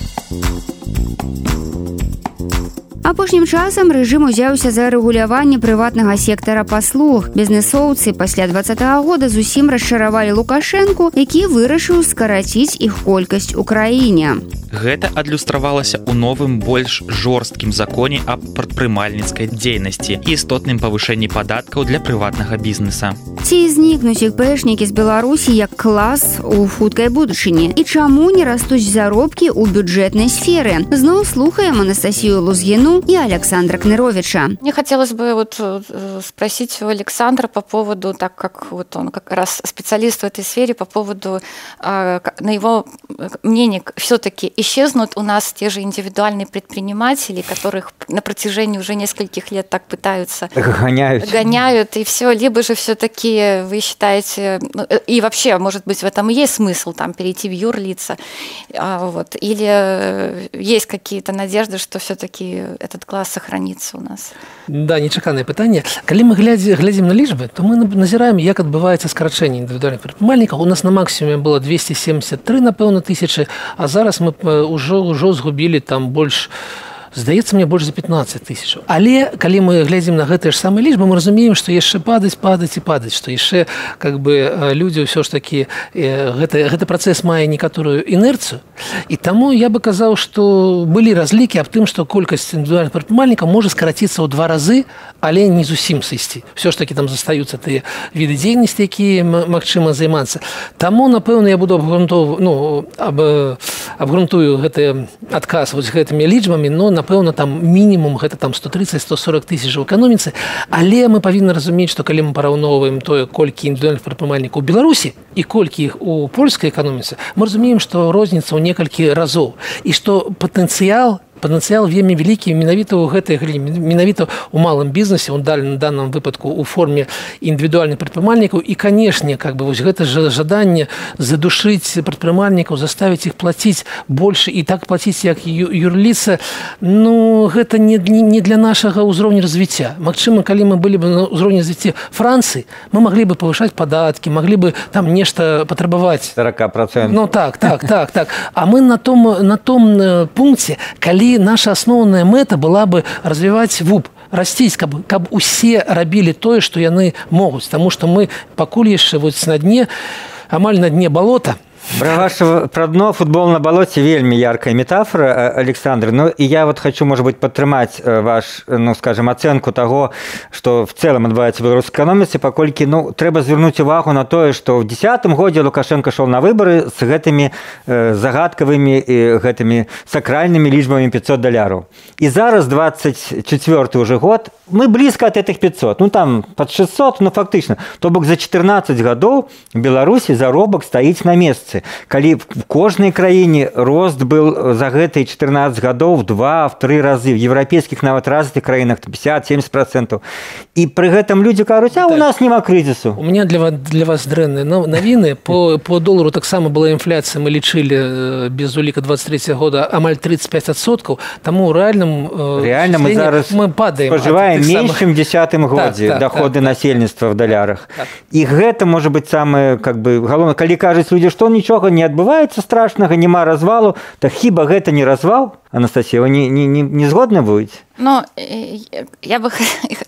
апошнім часам рэжым узяўся за рэгуляванне прыватнага сектара паслуг бізнесоўцы пасля два -го года зусім расчаравалі лукашэнку які вырашыў скараціць іх колькасць у краіне Гэта адлюстравалася ў новым больш жорсткім законе аб прадпрымальніцкай дзейнасці і істотным павышэнні падаткаў для прыватнага бізнеса. Ці знікнуць іх пэшнікі з Беларусі як клас у хуткай будучыні і чаму не растуць заробкі ў бюджэтнай сферы. Зноў слухаем Анастасію Лузгіну и Александра Кныровича. Мне хотелось бы вот э, спросить у Александра по поводу, так как вот он как раз специалист в этой сфере, по поводу, на его мнение, все-таки исчезнут у нас те же индивидуальные предприниматели, которых на протяжении уже нескольких лет так пытаются гоняют, гоняют и все, либо же все-таки вы считаете, ну, э, и вообще, может быть, в этом и есть смысл там перейти в юрлица, а, вот, или э, есть какие-то надежды, что все-таки этот класс сохранится у нас. Да, нечаканное пытанне. Калі мы глядзі, глядзім на лічбы, то мы назіраем, як адбываецца скарачэнне індывідуальных прадпрымальнікаў. У нас на максімуме было 273, напэўна, тысячы, а зараз мы ўжо ўжо згубілі там больш здаецца мне больш за 15 тысяч. Але калі мы глядзім на гэтыя ж самыя лічбы мы разумеем што яшчэ падаць падаць і падаць што яшчэ как бы людзі ўсё ж такі гэта гэты працэс мае некаторую інерцыю і таму я бы казаў што былі разлікі аб тым што колькасць індывідуальных прадпрымальнікаў можа скараціцца ў два разы але не зусім сысці. Все ж таки там застаюцца тыя віды дзейнасці якія магчыма займацца. Таму напэўна я буду абгрунтов ну аб абгрунтую гэты адказ вось гэтымі лічбамі но на напэўна там мінімум гэта там 130-140 тысяч у эканоміцы. Але мы павінны разумець што калі мы параўноўваем тое колькі індывідуальных прадпрымальнікаў беларусі і колькі іх у польскай эканоміцы мы разумеем што розніца ў некалькі разоў. І што патэнцыял патэнцыял вельмі вялікі менавіта ў гэтай галіне менавіта у малым бізнесе он далі на данном выпадку у форме індывідуальных прадпрымальнікаў. І канешне как бы вось гэта жа жаданне задушыць прадпрымальнікаў заставіць іх плаціць больше і так плаціць як юрліца. Ну гэта не не для нашага ўзроўня развіцця. Мачыма калі мы былі бы на ўзроўні развіцця францыі мы маглі бы павышаць падаткі маглі бы там нешта патрабаваць. 40 процент ну так так так так. А мы на том на том э, пункце калі наша асноўная мэта была бы развіваць вуп расціць каб каб усе рабілі тое што яны могуць таму што мы пакуль яшчэ вось на дне амаль на дне балота Про ваше про дно футбол на болоте вельмі яркая метафора э, Александр. Ну и я вот хочу может быть падтрымаць э, ваш ну скажем оценку того что в целом адбываецца беларускай эканоміцы паколькі ну трэба звярнуць увагу на тое что в десятым годзе лукашенко шел на выборы с гэтымі э, загадкавымі і гэтымі сакральнымі лічбамі 500 даляраў. І зараз 24 уже год мы близко от этих 500 ну там под 600 ну фактычна то бок за 14 гадоў беларусі заробак стаіць на месцы сітуацыя калі в кожнай краіне рост был за гэтые 14 гадоў два в тры разы в еўрапейскіх нават развітых краінах 50 70 процентов і пры гэтым людзі кажуць а у нас няма крызісу у меня для вас для вас дрэнныя но навіны. По по долару таксама была інфляцыя мы лічылі без уліка 23 года амаль 35соткаў таму рэальным реально мы зараз мы падаем пажываем меншым десятым годзе так, так, доходы так, насельніцтва в далярах. Так. і гэта можа быть самое как бы галоўна калі кажуць людзі што нічога не адбываецца страшнага няма развалу так хіба гэта не развал Анастасия, вы не, не, не, не згодны будете? Ну, я бы,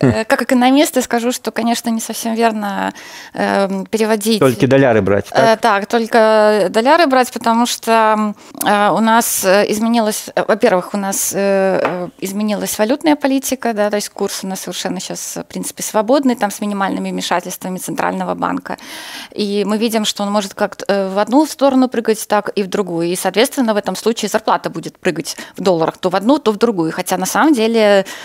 как экономист, скажу, что, конечно, не совсем верно э, переводить... Только доляры брать, так? Э, так, только доляры брать, потому что э, у нас изменилась... Во-первых, у нас э, изменилась валютная политика, да, то есть курс у нас совершенно сейчас, в принципе, свободный, там, с минимальными вмешательствами Центрального банка. И мы видим, что он может как в одну сторону прыгать, так и в другую. И, соответственно, в этом случае зарплата будет прыгать в долларах то в одну, то в другую. Хотя на самом деле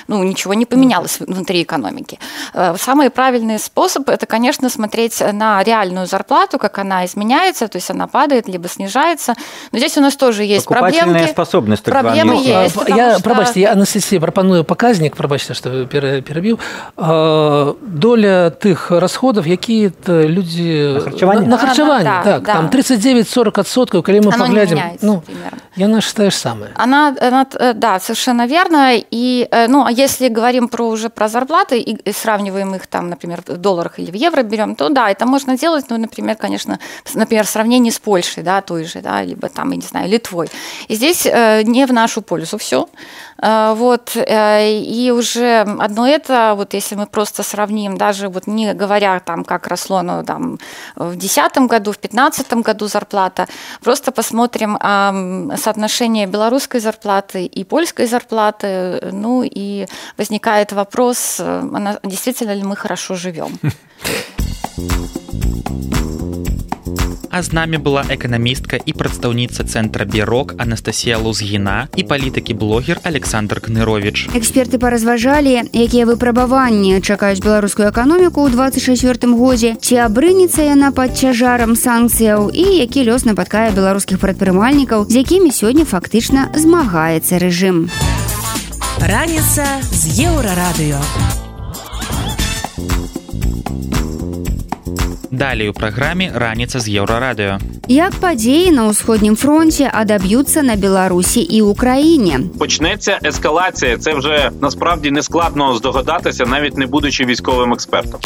ну, ничего не поменялось внутри экономики. Э, самый правильный способ – это, конечно, смотреть на реальную зарплату, как она изменяется, то есть она падает, либо снижается. Но здесь у нас тоже есть проблемы. способность. Проблемы есть. Я, что... пробачьте, я, Анастасия, пропоную показник, пробачьте, что перебил. Э, доля тых расходов, какие люди... На харчевание? На, на харчевание, а, да, так. Да. Там 39-40 отсотков, когда мы Оно поглядим. ну, примерно. Я считаю самое. Она Э, да, совершенно верно. И, э, ну, а если говорим про уже про зарплаты и сравниваем их там, например, в долларах или в евро берем, то да, это можно делать, ну, например, конечно, например, в сравнении с Польшей, да, той же, да, либо там, я не знаю, Литвой. И здесь э, не в нашу пользу все. Вот, и уже одно это, вот если мы просто сравним, даже вот не говоря там, как росло, ну, там, в 2010 году, в 2015 году зарплата, просто посмотрим соотношение белорусской зарплаты и польской зарплаты. Ну и возникает вопрос, э, действительно ли мы хорошо живем. А з намі была эканамістка і прадстаўніца цэнтра бюрок Анастасія Лузгіна і палітыкі блогер Александр Кнырович. Эксперты паразважалі, якія выпрабаванні чакаюць беларускую эканоміку ў 24 годзе, ці абрынецца яна пад цяжарам санкцыяў і які лёс нападкае беларускіх прадпрымальнікаў, з якімі сёння фактычна змагаецца рэжым. Раніца з еўрарадыё. Далей у праграме раніца з еўрарадыё. Як падзеі на ўсходнім фронте адаб'юцца на Беларусі і ўкраіне. Почнеться ескалація. Це вже насправді не складно здогадатися, навіть не будучи військовим експертом.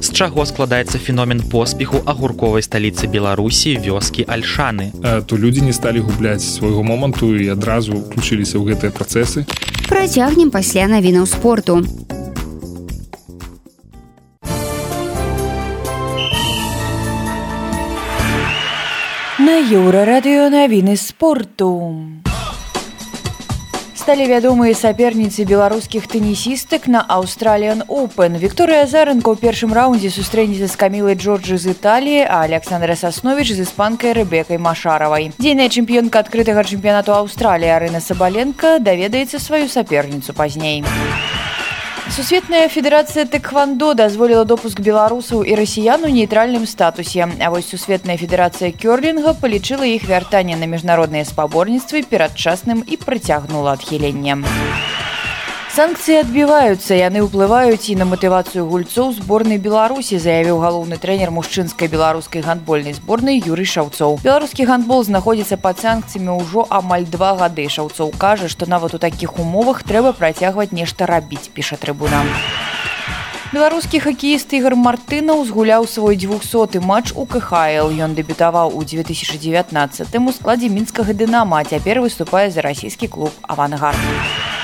З чаго складаецца феномен поспеху агурковай сталіцы Беларусі вёскі альшаны. А, то людзі не сталі губляць свайго моманту і адразу включыліся ў гэтыя працэсы. Працягнем пасля навінаў спорту. На еўрарадыё навіны спорту. Сталі вядомыя саперніцы беларускіх тэнісістак на Аўстраліян Open. Вікторыя Заранка ў першым раўндзе сустрэнецца з камілай Джорджы з Італіі, а Александра Сасновіч з іспанкай рэбекай Машаравай. Дзейная чэмпіёнка адкрытага чэмпіянату Аўстраліі Арына Сабаленко даведаецца сваю саперніцу пазней. Сусветная федэрацыя тэквандо дазволіла допуск беларусаў і расіян у нейтральным статусе. А вось сусветная федэрацыя кёрлінга палічыла іх вяртанне на міжнародныя спаборніцтвы перадчасным і прыцягнула адхіленнем. Санкцыі адбіваюцца, яны ўплываюць і на матывацыю гульцоў зборнай Беларусі, заявіў галоўны трэнер мужчынскай беларускай гандбольнай зборнай Юрый Шаўцоў. Беларускі гандбол знаходзіцца пад санкцыямі ўжо амаль два гады. Шаўцоў кажа, што нават у такіх умовах трэба працягваць нешта рабіць, піша трыбуна. Беларускі хакеіст ігар Мартына ўзгуляў свой 200 матч у КХл. Ён дэбютаваў у 2019 у складзе мінскага дынама, цяпер выступае за расійскі клуб авангард.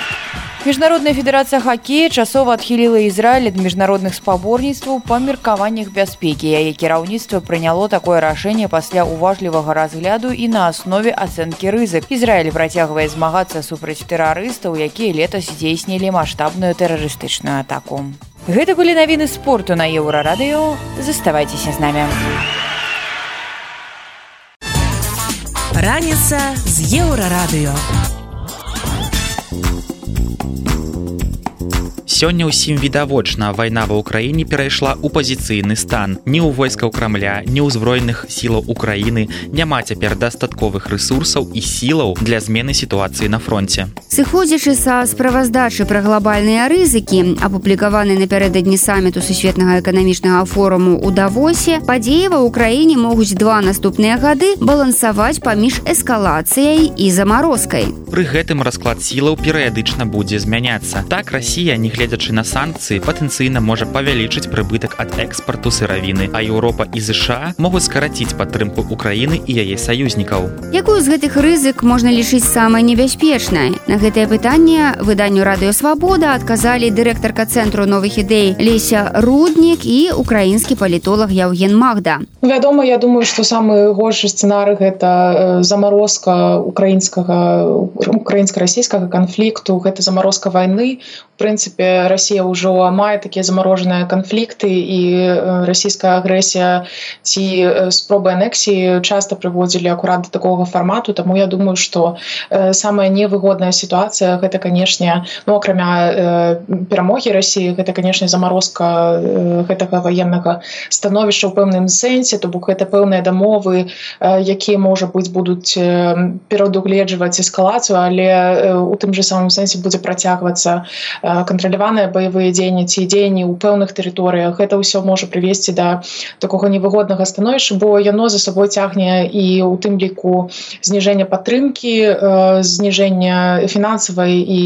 Міжнародная федэрацыя хакея часова адхіліла Ізраіль ад міжнародных спаборніцтваў па меркаваннях бяспекі, яе кіраўніцтва прыняло такое рашэнне пасля уважлівага разгляду і на аснове ацэнкі рызык. Ізраіль працягвае змагацца супраць тэрарыстаў, якія летась здзейснілі маштабную тэрарыстычную атаку. Гэта былі навіны спорту на еўрарадыё, заставайцеся з намі. Раніца з еўрарадыё. Thank you. Сёння ўсім відавочна вайна ва ўкраіне перайшла ў пазіцыйны стан. Ні ў войскаў крамля ні ўзброеных сілаў украіны няма цяпер дастатковых ресурсаў і сілаў для змены сітуацыі на фронте сыходзячы са справаздачы пра глобальныя рызыкі апублікаваны напярэдадні саміту сусветнага эканамічнага форуму у давосе падзеі ва ўкраіне могуць два наступныя гады балансаваць паміж эскалацыяй і замарозкай. Пры гэтым расклад сілаў перыядычна будзе змяняцца. Так Росія не нягледзячы на санкцыі патэнцыйна можа павялічыць прыбытак ад экспарту сыравіны а Еўропа і ЗША могуць скараціць падтрымку Украіны і яе саюзнікаў. Якую з гэтых рызык можна лічыць самай небяспечнай? На гэтае пытанне выданню радыёвабода адказалі дырэктарка цэнтру новых ідэй леся руднік і украінскі палітолог Яўген Магда. Вядома я думаю что самы горшы сцэнары гэта замарозка украінскага украінска-расійскага канфлікту гэта замарозка войны прынцыпе Росія ўжо мае такія замарожаныя канфлікты і расійская агрэсія ці спробы анексіі часта прыводзілі акурат да такога фармату Таму я думаю што самая невыгодная сітуацыя гэта канешне ну акрамя перамогі Росіі гэта канешне замарозка гэтага ваеннага становішча ў пэўным сэнсе то бок гэта пэўныя дамовы якія можа быць будуць перадугледжваць эскалацыю але у тым же самым сэнсе будзе працягвацца кантраляваныя баявыя дзеянні ці дзеянні ў пэўных тэрыторыях. Гэта ўсё можа прывесці да такога невыгоднага становішча бо яно за сабой цягне і у тым ліку зніжэння падтрымкі зніжэння фінансавай і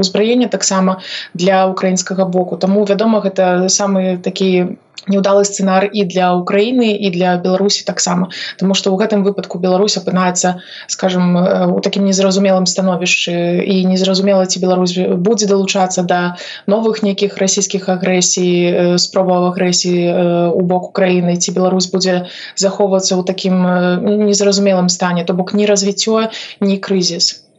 ўзбраення таксама для украінскага боку. Таму вядома гэта самы такі неудалы сцэнар і для Украіны і для Беларусі таксама Таму што ў гэтым выпадку Беларусь апынаецца скажем у такім незразумелым становішчы і незразумела ці Беларусь будзе далучацца да новых нейкіх расійскіх агрэсій спробаў агрэсіі у бок Украіны ці Беларусь будзе захоўвацца ў такім незразумелым стане. То бок ні развіццё ні крызіс.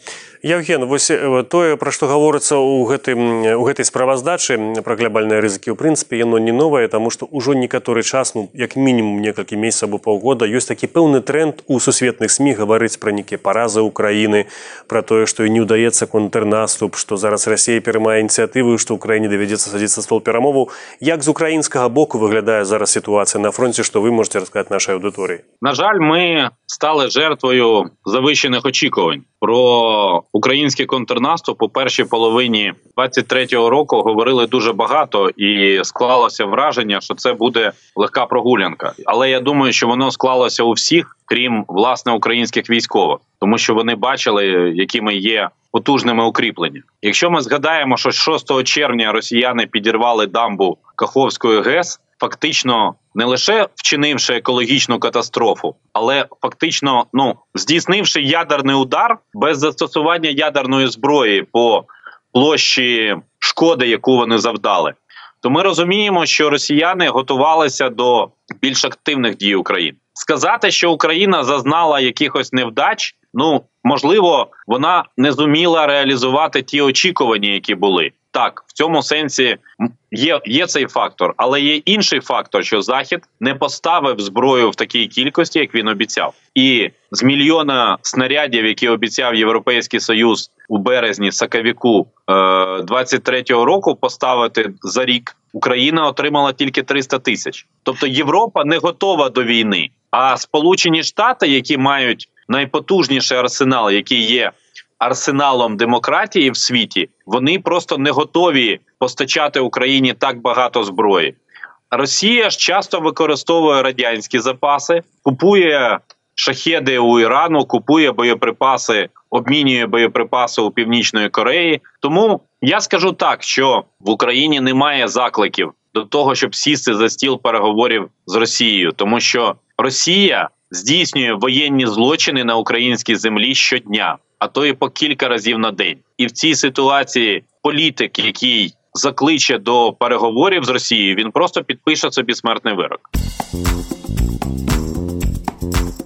Евген вось тое пра што гаворыцца ў гэтым у гэтай справаздачы пра глябальныя рызыкі ў прынцыпе яно не новае таму што ўжо некаторы час ну як мінімум некалькі месяцаў або паўгода ёсць такі пэўны тренд у сусветных сМ гаварыць пра нейкія паразы ўкраіны пра тое што і не ўдаецца контрнаступ што зараз Росія пераймае ініцыятывы што ўкраіне давядзецца садзіцца стол перамову як з украінскага боку выглядае зараз сітуацыя на фронте што вы можете расказаць нашай аўдыторыі? На жаль мы стали жертвою завищених очікувань про український контрнаступ у першій половині 23-го року говорили дуже багато і склалося враження, що це буде легка прогулянка. Але я думаю, що воно склалося у всіх, крім власне українських військових, тому що вони бачили, якими є потужними укріплення. Якщо ми згадаємо, що 6 червня росіяни підірвали дамбу Каховської ГЕС фактично не лише вчинивши екологічну катастрофу, але фактично ну здійснивши ядерний удар без застосування ядерної зброї по площі шкоди, яку вони завдали. То ми розуміємо, що росіяни готувалися до більш активних дій України. Сказати, що Україна зазнала якихось невдач, ну можливо, вона не зуміла реалізувати ті очікування, які були так. В цьому сенсі є є цей фактор, але є інший фактор, що захід не поставив зброю в такій кількості, як він обіцяв, і з мільйона снарядів, які обіцяв Європейський Союз у березні сакавіку е, 23-го року, поставити за рік. Україна отримала тільки 300 тисяч. Тобто Європа не готова до війни. А Сполучені Штати, які мають найпотужніший арсенал, який є арсеналом демократії в світі, вони просто не готові постачати Україні так багато зброї. Росія ж часто використовує радянські запаси, купує шахеди у Ірану, купує боєприпаси, обмінює боєприпаси у Північної Кореї. Тому я скажу так, що в Україні немає закликів до того, щоб сісти за стіл переговорів з Росією, тому що Росія здійснює воєнні злочини на українській землі щодня, а то і по кілька разів на день. І в цій ситуації політик, який закличе до переговорів з Росією, він просто підпише собі смертний вирок.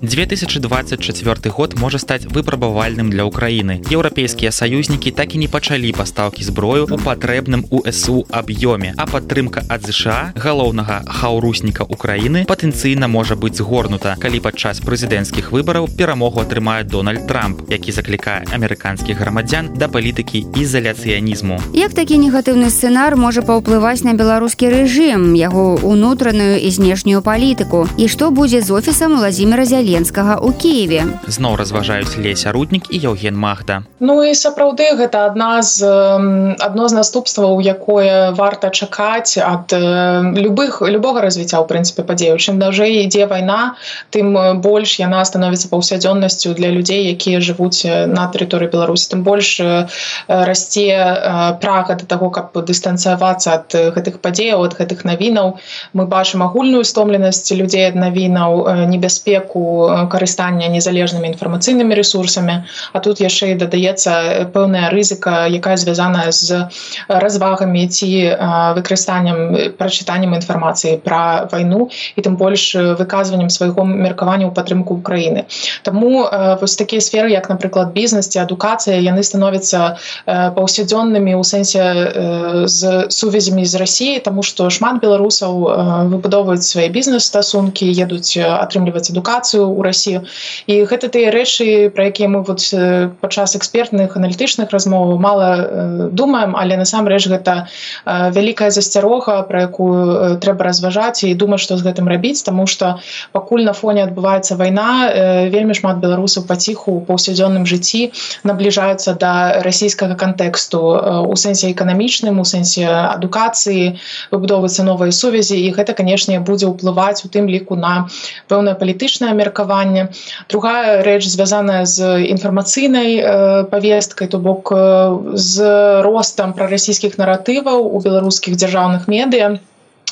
2024 год можа стаць выпрабавальным для ўкраіны еўрапейскія саюзнікі так і не пачалі пастаўкі зброю у патрэбным усу аб'ёме а падтрымка ад ЗША галоўнага хаўрусніка Украіны патэнцыйна можа быць згорнута. Калі падчас прэзідэнцкіх выбараў перамогу атрымае Дональд Трамп які заклікае амерыканскіх грамадзян да палітыкі ізаляцыянізму. Як такі негатыўны сцэнар можа паўплываць на беларускі рэжым яго унутраную і знешнюю палітыку? І што будзе з офісам владимира зяленскага у киеве. Зноў разважаюць леся руднік і Евген махда Ну і сапраўды гэта адна з адно з наступстваў якое варта чакаць ад любых любога развіцця ў прынцыпе падзею чым дажэй ідзе вайна тым больш яна становіцца паўсядзённасцю для людзей якія жывуць на тэрыторыі беларусі. Тым больш расце прага да таго каб дыстанцыявацца ад гэтых падзеяў ад гэтых навінаў. Мы бачым агульную стомленасць людзей ад навінаў небяспеку карыстання незалежнымі інфармацыйнымі ресурсамі а тут яшчэ і дадаецца пэўная рызыка якая звязаная з развагамі ці выкарыстаннем прачытаннем інфармацыі пра вайну і тым больш выказваннем свайго меркавання ў падтрымку Украіны Таму вось такія сферы як напрыклад бізнес ці адукацыя яны становяцца паўсядзённымі ў сэнсе з сувязямі з рассіяй тому што шмат беларусаў выбудоўваюць свае бізнес-стасункі едуць атрымліваць адукацыю ў рассію і гэта тыя рэчы пра якія мы вот падчас экспертных аналітычных размоваў мала думаем але насамрэч гэта вялікая засцярога про якую трэба разважаць і думаць што з гэтым рабіць тому что пакуль на фоне адбываецца вайна вельмі шмат беларусаў паціху у паўсядзённым жыцці набліжаюцца да расійскага кантэксту у сэнсе эканамічным у сэнсе адукацыі выбудоўвацца новыя сувязі і гэта канешне будзе ўплываць у тым ліку на пэўнае палітычнае меркаванне другая рэч звязаная з інфармацыйнай павесткай то бок з ростам прарасійскіх наратываў у беларускіх дзяржаўных медыа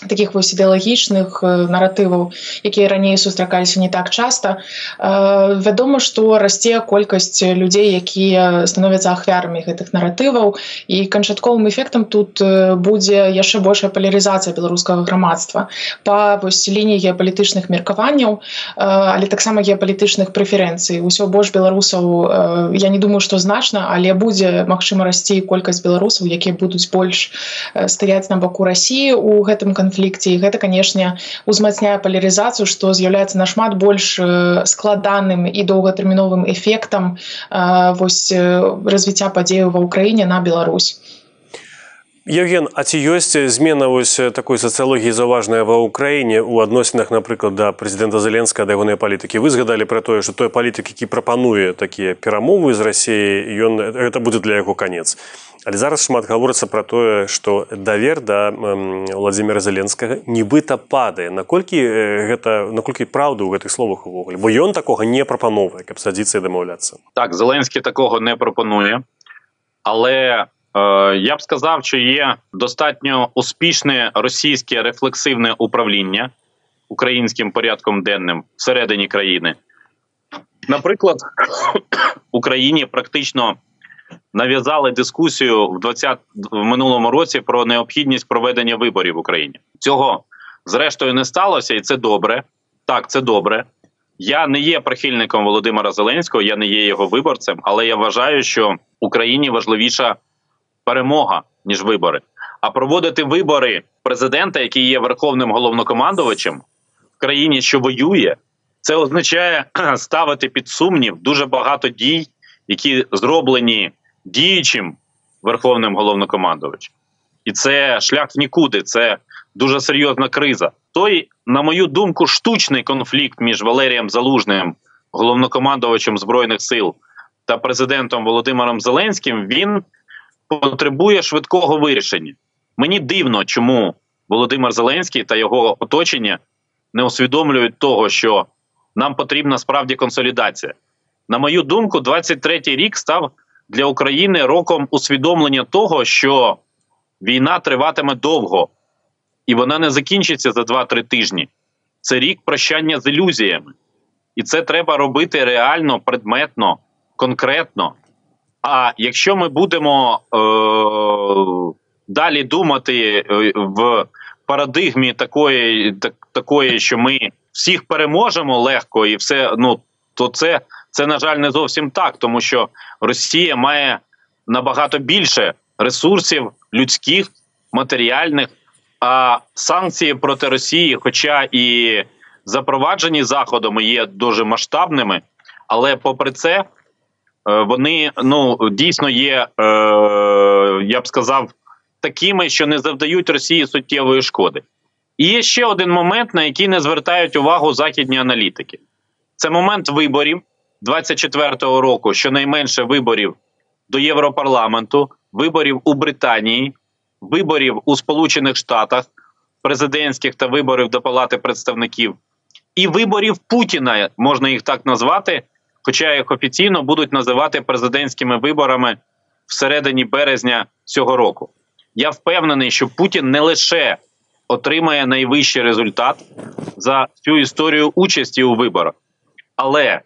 таких вось ідэалагічных наратываў якія раней сустракаліся не так часта. Вядома што расце колькасць людзей якія становяцца ахвярамі гэтых наратываў. І канчатковым эфектам тут будзе яшчэ большая палярызацыя беларускага грамадства. Па вось лініі геапалітычных меркаванняў але таксама геапалітычных прэферэнцый. Усё больш беларусаў я не думаю што значна але будзе магчыма расці колькасць беларусаў якія будуць больш стаяць на баку рассіі у гэтым канфлікце канфлікце і гэта канешне узмацняе палярызацыю што з'яўляецца нашмат больш складаным і доўгатэрміновым эфектам вось развіцця падзею ва ўкраіне на Беларусь Евген А ці ёсць змена вось такой сацыялогіі заўважная ва ўкраіне у адносінах напрыклад да прэзідэнта зеленска да ягонай палітыкі вы згадалі пра тое што той палітык які прапануе такія перамовы з рассіяй ён гэта будзе для яго канец. Але зараз шмат гаворыцца пра тое што давер да владимира зеленскага нібыта падае. Наколькі гэта наколькі праўду ў гэтых словах увогуле? Бо ён такога не прапановвае каб садзіцца і дамаўляцца. Так зеленскі такого не прапануе. Але я б сказав, що є достатньо успішне російське рефлексивне управління українським порядком денним всередині країни. Наприклад, Україні практично нав'язали дискусію в 20 в минулому році про необхідність проведення виборів в Україні. Цього зрештою не сталося, і це добре. Так, це добре. Я не є прихильником Володимира Зеленського, я не є його виборцем, але я вважаю, що Україні важливіша перемога ніж вибори. А проводити вибори президента, який є верховним головнокомандувачем в країні, що воює, це означає ставити під сумнів дуже багато дій, які зроблені діючим верховним головнокомандувачем. І це шлях в нікуди. Це дуже серйозна криза. Той, на мою думку, штучний конфлікт між Валерієм Залужним, головнокомандувачем збройних сил, та президентом Володимиром Зеленським. Він потребує швидкого вирішення. Мені дивно, чому Володимир Зеленський та його оточення не усвідомлюють того, що нам потрібна справді консолідація. На мою думку, 23-й рік став для України роком усвідомлення того, що війна триватиме довго, і вона не закінчиться за 2-3 тижні. Це рік прощання з ілюзіями. І це треба робити реально, предметно, конкретно. А якщо ми будемо е, далі думати в парадигмі такої, так, такої, що ми всіх переможемо легко, і все ну то це, це на жаль не зовсім так, тому що Росія має набагато більше ресурсів людських, матеріальних. А санкції проти Росії, хоча і запроваджені заходами, є дуже масштабними, але попри це, е, вони ну дійсно є, е, я б сказав, такими, що не завдають Росії суттєвої шкоди. І є ще один момент, на який не звертають увагу західні аналітики. Це момент виборів 24-го року, щонайменше виборів до Європарламенту, виборів у Британії, виборів у Сполучених Штатах, президентських та виборів до Палати представників, і виборів Путіна, можна їх так назвати, хоча їх офіційно будуть називати президентськими виборами всередині березня цього року. Я впевнений, що Путін не лише отримає найвищий результат за всю історію участі у виборах, але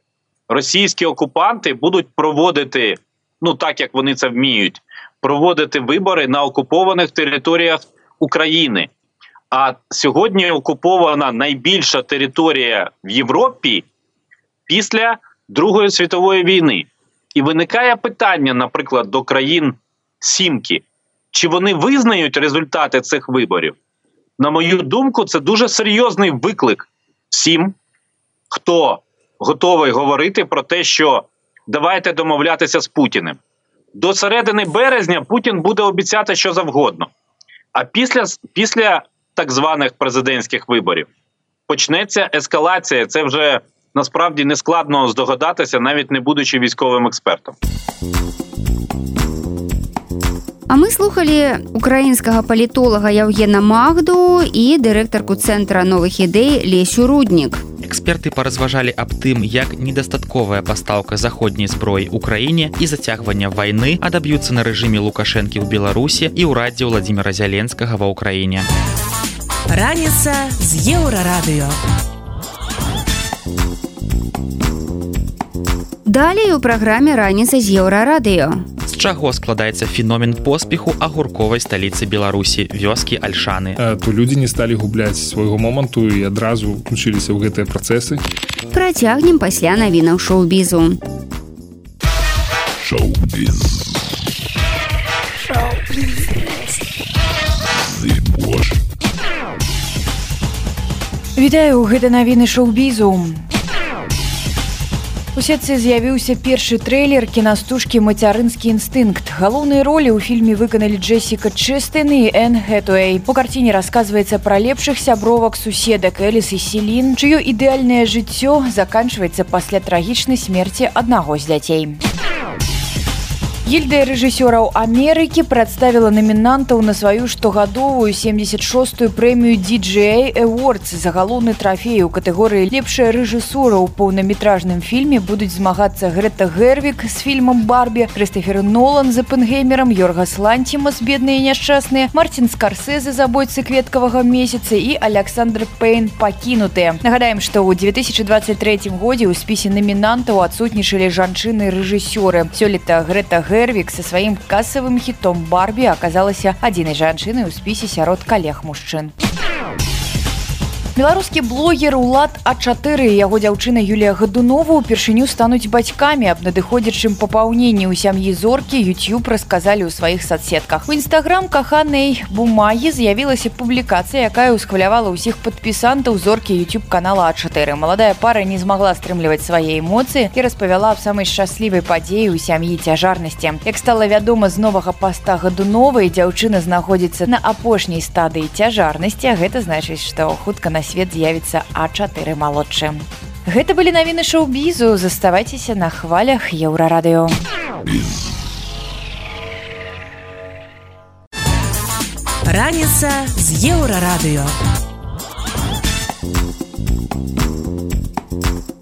російські окупанти будуть проводити, ну так як вони це вміють, проводити вибори на окупованих територіях України. А сьогодні окупована найбільша територія в Європі після Другої світової війни. І виникає питання, наприклад, до країн Сімки, чи вони визнають результати цих виборів? На мою думку, це дуже серйозний виклик всім, хто готовий говорити про те, що давайте домовлятися з Путіним. До середини березня Путін буде обіцяти що завгодно. А після після так званих президентських виборів почнеться ескалація. Це вже насправді не складно здогадатися, навіть не будучи військовим експертом. А мы слухали украінскага палітолага Яўгена Магду і дырэктарку цэнтра новых ідэй Лесю Руднік. Эксперты паразважалі аб тым, як недастатковая пастаўка заходняй зброі ўкраіне і зацягвання вайны адаб'юцца на рэжыме Лукашэнкі ў Беларусі і ўрадзе Владзіміра Зяленскага ва ўкраіне. Раніца з еўрарадыё. Далей у праграме раніца з еўрарадыё. Чаго складаецца феномен поспеху агурковай сталіцы беларусі вёскі альшаны? То людзі не сталі губляць свайго моманту і адразу включыліся ў гэтыя працэсы. Працягнем пасля навінаў шоу-бізу. Вітаю гэта навіны шоу-бізу У сетцы з'явіўся першы трэйлер кінастужкі мацярынскі інстынкт. Галоўныя ролі ў фільме выканалі Джессіка Чэстын і Эн Гэтуэй. По карціне расказваецца пра лепшых сябровак суседак Эліс і Селін, чыё ідэальнае жыццё заканчваецца пасля трагічнай смерці аднаго з дзяцей. Гільдыя рэжысёраў Амерыкі прадставіла намінантаў на сваю штогадовую 76ю прэмію DJ Awards за галоўны трафей у катэгорыі лепшая рэжысура ў поўнаметражным фільме будуць змагацца Грета Гервік з фільмам Барбі, Крыстафер Нолан за пэнгеймерам, Йоргас Ланцімас бедныя няшчасныя, Марцін Скарсезы забойцы кветкавага месяца і Александр Пейн пакінутыя. Нагадаем, што ў 2023 годзе ў спісе намінантаў адсутнічалі жанчыны рэжысёры. Сёлета Грета Гервік Гервік са сваім касавым хітом Барбі аказалася адзінай жанчынай у спісе сярод калег мужчын беларускі блогер улад а4 яго дзяўчына Юлія гадунова упершыню стануць бацькамі аб надыходзячым папаўненні. Ў сям'і зоркі youtube расказалі ў сваіх соцсетках у нстаграм каханай бумагі з'явілася публікацыя якая ўсхвалявала ўсіх падпісантаў зоркі youtube канала а4 маладая пара не змагла стрымліваць свае эмоцыі і распавяла аб самай шчаслівай падзеі ў сям'і цяжарнасці. Як стала вядома з новага паста гадуновай дзяўчына знаходзіцца на апошняй стадыі цяжарнасці гэта значыць што хутка на свет з'явіцца а4 малодшы. Гэта былі навіны шоу-бізу, заставайцеся на хвалях еўрарадыё. Раніца з еўрарадыё.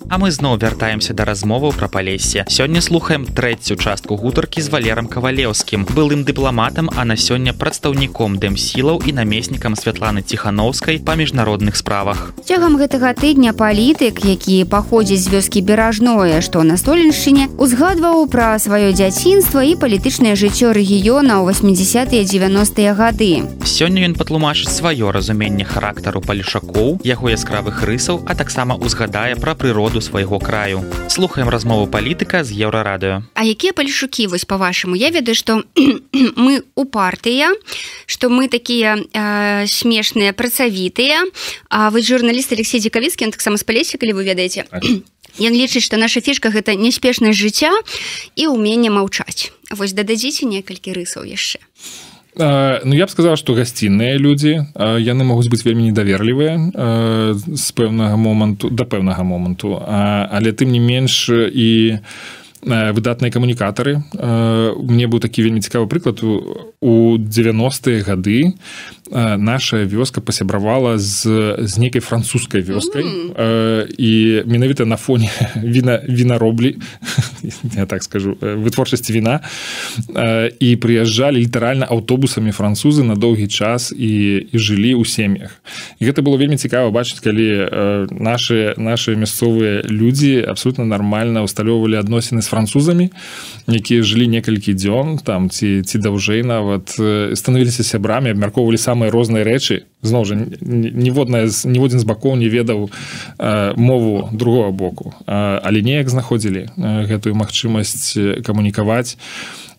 А мы зноў вяртаемся да размоваў пра палесе сёння слухаем трэцюю частку гутаркі з валерам кавалеўскім былым дыпламатам а на сёння прадстаўніком дэмсілаў і намеснікам святланы ціхановскай па міжнародных справах. Цягам гэтага тыдня палітык які паходзіць з вёскі беражное што на столеншчыне узгадваў пра сваё дзяцінства і палітычнае жыццё рэгіёна ў 80 90 гады. Сёння ён патлумачыць сваё разуменне характару палішакоў яго яскравых рысаў а таксама узгадае пра прыроду свайго краю. Слухаем размову палітыка з еўрарадыо А якія палішукі вось по-вашаму я ведаю што мы у партыя што мы такія э, смешныя працавітыя. А вы журналіст Алексей дзекавіцкі таксама з палесе калі вы ведаеце. Ён лічыць што наша фішка гэта няспешнасць жыцця і ўменне маўчаць. Вось дададзіце некалькі рысаў яшчэ Ну я б сказаў што гасцінныя людзі яны могуць быць вельмі недаверлівыя з пэўнага моманту да пэўнага моманту але тым не менш і выдатныя камунікатары мне быў такі вельмі цікавы прыклад у 90-е гады наша вёска пасябравала з з нейкай французскай вёскай mm -hmm. і менавіта на фоне віна вінароблі я так скажу вытворчасці віна і прыязджалі літаральна аўтобусамі французы на доўгі час і і жылі ў сем'ях і гэта было вельмі цікава бачыць калі наши наши мясцовыя людзі абсолютно нармальна усталёўвалі адносіны з французамі якія жылі некалькі дзён там ці ці даўжэй нават станавіліся сябрамі абмяркоўвалі сам самыя розныя рэчы зноў жа ніводная ніводзін з бакоў не ведаў э, мову другого боку. Э, але неяк знаходзілі э, гэтую магчымасць камунікаваць.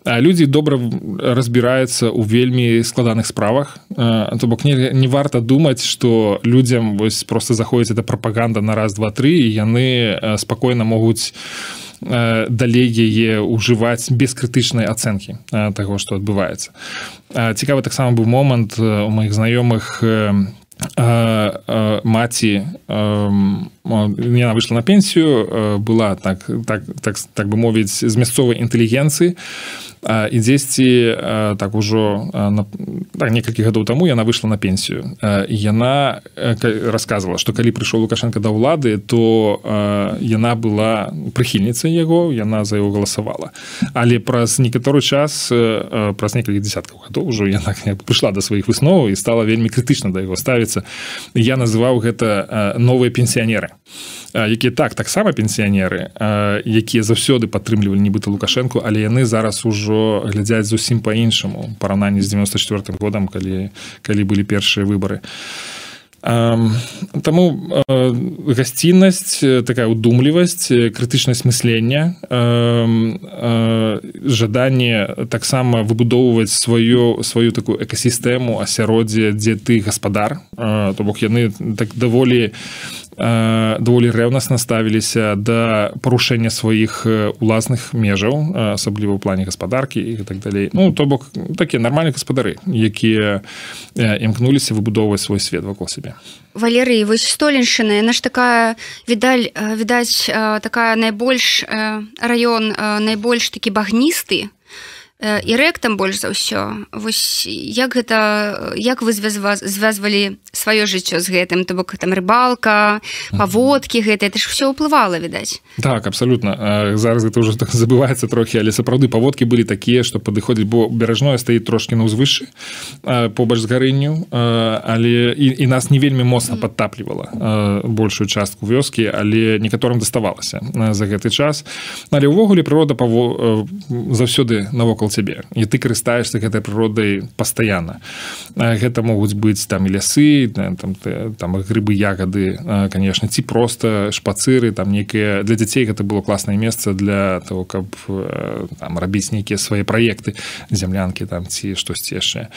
Людзі добра разбіраюцца ў вельмі складаных справах. То бок не, не варта думаць што людзям вось просто заходзіць это прапаганда на раз два три і яны спакойна могуць Э, далей яе ўжываць без крытычнай ацэнкі э, таго што адбываецца. Цікавы таксама быў момант у маіх знаёмых маці яна выйшла на пенсію была так так так так бы мовіць з мясцовай інтэлігенцыі і дзесьці так ужо так, некалькі гадоў таму яна выйшла на пенсію. Яна рассказывала што калі прыйшоў лукашенко да ўлады то яна была прыхільніцай яго яна за яго галасавала. Але праз некаторы час праз некалькі десяткаў гадоў ужо яна прыйшла да сваіх высноваў і стала вельмі крытычна да яго ставіцца. Я называў гэта новыя пенсіянеры якія так таксама пенсіянеры якія заўсёды падтрымлівалі нібыта лукашэнку але яны зараз ужо глядзяць зусім па-іншаму параўнанні з 94 годам калі калі былі першыя выбары. Таму гасціннасць такая удумлівасць крытычнасць мыслення жаданне таксама выбудоўваць сваю сваю такую экасістэму асяроддзе дзе ты гаспадар. То бок яны так даволі даволі рэўнасна ставіліся да парушэння сваіх уласных межаў асабліва ў плане гаспадаркі і так далей ну то бок такія нармальныя гаспадары якія імкнуліся выбудоўваць свой свет вакол сябе. Валерый вось столеншчына яна ж такая відаль відаць такая найбольш раён найбольш такі багністы і рэк там больш за ўсё вось як гэта як вы звязвалі сваё жыццё з гэтым? То бок там рыбалка паводкі гэта это ж все ўплывала відаць. Так абсалютна. Зараз гэта ўжо так забываецца трохі але сапраўды паводкі былі такія што падыходзіць бо беражное стаіць трошки на ўзвышшы побач з гарынню але і, і нас не вельмі моцна падтаплівала большую частку вёскі але некаторым заставалася за гэты час. Але ўвогуле прырода паво заўсёды навокал навокал цябе і ты карыстаешься гэтай прыродай пастаянна гэта могуць быць там і лясы там там грыбы ягады конечно ці просто шпацыры там нейкія для дзяцей гэта было класнае месца для того каб там рабіць нейкія свае праекты зямлянкі там ці штосьці яшчэ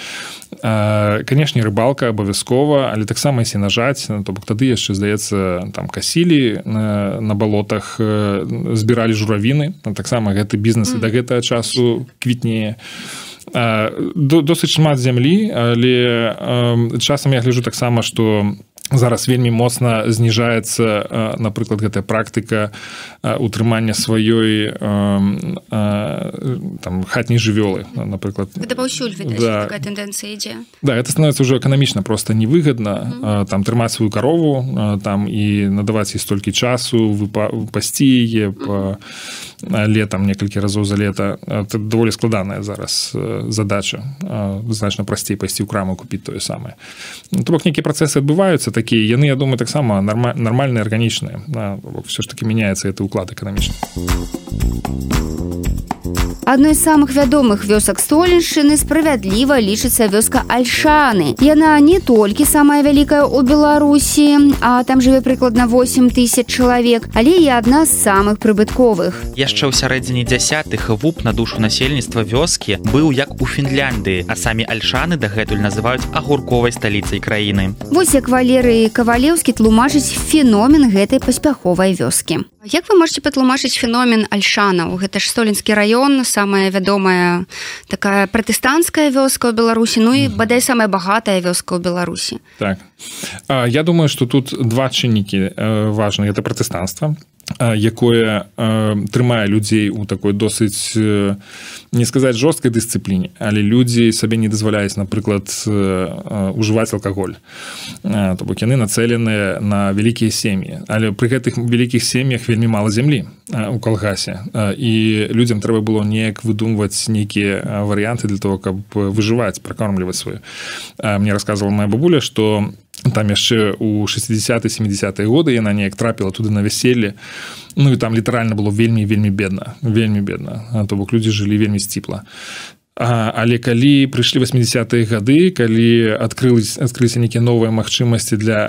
канешне рыбалка абавязкова але таксама если нажаць то бок тады яшчэ здаецца там касілі на, на балотах збіралі журавіны. Таксама гэты бізнес і да гэтага часу квіт квітнее досыць шмат зямлі але часам я гляжу таксама што зараз вельмі моцна зніжаецца напрыклад гэтая практыка утрымання сваёй там хатняй жывёлы напрыклад. Да. тэндэнцыя ідзе. Да это становится уже эканамічна просто невыгодна mm -hmm. там трымаць сваю карову там і надаваць ей столькі часу пасці яе по летом некалькі разоў за лета. Это даволі складаная зараз задача значна прасцей пайсці ў краму купіць тое самае. Ну, то бок нейкія працэсы адбываюцца такія яны я думаю таксама нармальныя арганічныя все ж таки мяняецца это уклад эканамічны адной з самых вядомых вёсак столеншчыны справядліва лічыцца вёска альшаны. Яна не толькі самая вялікая ў беларусі а там жыве прыкладна 8 тысяч чалавек але і адна з самых прыбытковых яшчэ ў сярэдзіне дзясятых вуп на душу насельніцтва вёскі быў як у фінляндыі а самі альшаны дагэтуль называюць агурковай сталіцай краіны. Вось як валеры кавалеўскі тлумачыць феномен гэтай паспяховай вёскі. Як вы можете патлумачыць феномен альшанаў? Гэта ж столенскі раён самая вядомая такая пратэстанцкая вёска ў беларусі ну і бадай самая багатая вёска ў беларусі. Так. Я думаю что тут два чыннікі важны это пратэстанцтва якое трымае людзей у такой досыць не сказаць жорсткай дысцыпліне але людзі сабе не дазваляюць напрыклад ужываць алкаголь. То бок яны нацэленыя на вялікія сем'і. Але пры гэтых вялікіх сем'ях вельмі мала зямлі у калгасе. І людзям трэба было неяк выдумваць нейкія варыянты для того каб выжываць пракормліваць сваю. Мне рассказывала моя бабуля что там яшчэ у 60 70 годы яна неяк трапіла туды на вяселле. Ну і там літаральна было вельмі вельмі бедна вельмі бедна. То бок людзі жылі вельмі сціпла але калі прыйшлі 80-е гады калі адкрылись адкрыліся нейкія новыя магчымасці для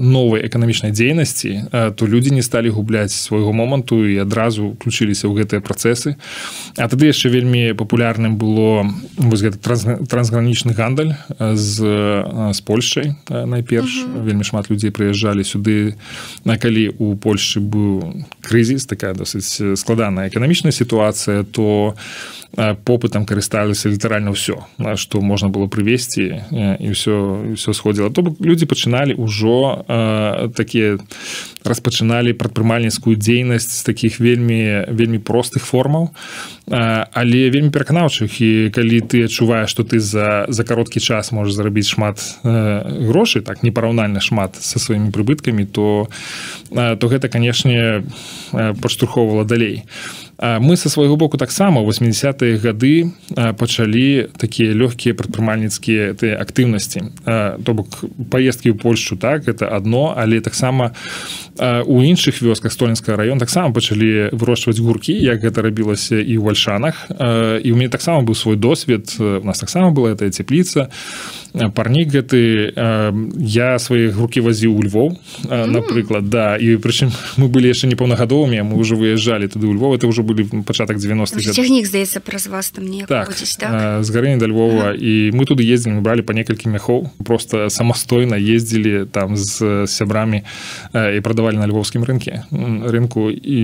новай эканамічнай дзейнасці то людзі не сталі губляць свайго моманту і адразу включіліся ў гэтыя працэсы. А тады яшчэ вельмі папулярным было вось гэта трансгранічны гандаль з з Польшай найперш. Uh -huh. вельмі шмат людзей прыязджалі сюды. На калі у Польшы быў крызіс такая досыць складаная эканамічная сітуацыя то попытам карысталіся літаральна ўсё што можна было прывесці і ўсё ўсё сходзіла то бок людзі пачыналі ўжо такія распачыналі прадпрымальніцкую дзейнасць з такіх вельмі вельмі простых формаў але вельмі пераканаўчых і калі ты адчуваеш што ты за за кароткі час можаш зарабіць шмат грошай так непараўнальна шмат са сваімі прыбыткамі то то гэта канешне падштурхоўвала далей мы со свайго боку таксама 80-е гады пачалі такія лёгкія прадпрымальніцкія ты актыўнасці. То бок паездкі ў Польшу так это одно але таксама у іншых вёсках столенска раён таксама пачалі вырошчваць гуркі як гэта рабілася і ў вальшанах. І у мяне таксама быў свой досвед у нас таксама была эта цепліца парнік гэты я свае гуркі вазіў у Львоў напрыклад да і прычым мы былі яшчэ непаўнагадовымі мы ўжо выязджалі туды ў Львов это ўжо былі пачатак 90 цягнік здаецца праз вас там не так, так? з гарыні да Львова. Ага. і мы туды ездзілі бралі па некалькі мяхоў просто самастойна ездзілі там з сябрамі і прадавалі на львовскім рынке рынку. І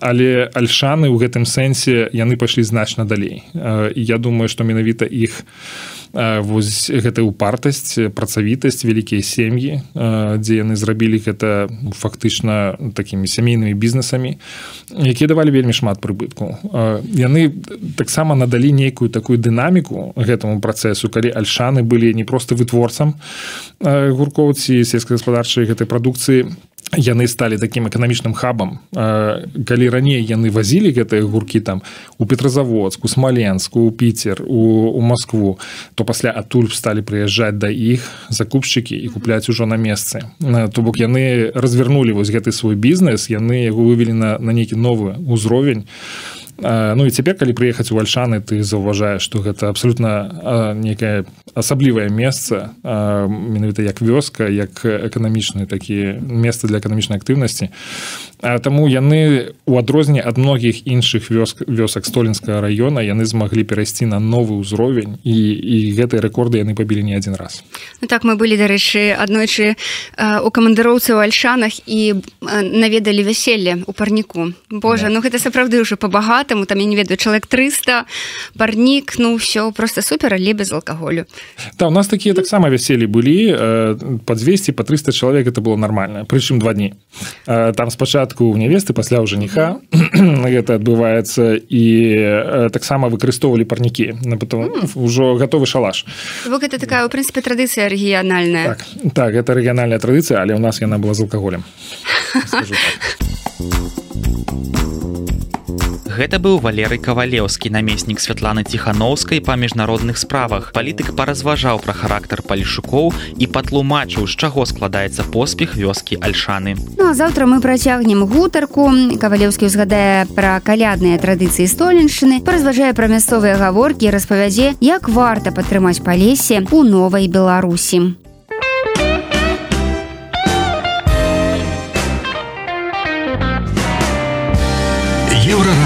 але альшаны ў гэтым сэнсе яны пайшлі значна далей. Я думаю што менавіта іх вось гэта упартасць працавітасць вялікія сем'і дзе яны зрабілі гэта фактычна такімі сямейнымі бізнесамі якія давалі вельмі шмат прыбытку. Яны таксама надалі нейкую такую дынаміку гэтаму працэсу калі альшаны былі не проста вытворцам гуркоўці сельскагаспадарчай гэтай прадукцыі яны сталі таким эканамічным хабам. Калі раней яны вазілі гэтыя гуркі там у петрозаводску смаленску у піцер у, у москву то пасля адтуль сталі прыязджаць да іх закупшчыкі і купляць ужо на месцы. То бок яны развернулі вось гэты свой бізнес яны яго вывелі на, на нейкі новы ўзровень Ну і цяпер калі прыехаць у вальшаны ты заўважаеш што гэта абсалютна некае асаблівае месца менавіта як вёска як эканамічны такі месца для эканамічнай актыўнасці Таму яны у адрозне ад многіх іншых вёск вёсак столенскага раёна яны змаглі перайсці на новы ўзровень і, і гэтыя рэкорды яны пабілі не адзін раз. Ну, так мы былі дарэчы аднойчы у камандароўцы ў альшанах і наведалі вяселле у парніку. Божа да. ну гэта сапраўды ўжо па-багатаму там я не ведаю чалавек 300 парнік ну ўсё просто супер але без алкаголю. Да, у нас такія таксама вяселі былі по 200 по 300 чалавек это было нормально прычым два дні. Там спачатку у невесты пасля ў жаніха гэта адбываецца і таксама выкарыстоўвалі парнікі на потом ўжо готовы шалаш. Гэта такая у прынцыпе традыцыя рэгіянальная так, так это рэгіянальная традыцыя але у нас яна была з алкаголем. Так. Гэта быў валерый кавалеўскі намеснік святланы ціханаўскай па міжнародных справах. Палітык паразважаў пра характар палішукоў і патлумачыў з чаго складаецца поспех вёскі альшаны. Ну, заўтра мы працягнем гутарку. Кавалеўскі ўзгадае пра калядныя традыцыі столеншчыны паразважае пра мясцовыя гаворкі распавядзе як варта падтрымаць палесе у новай беларусі. Еўрарадыё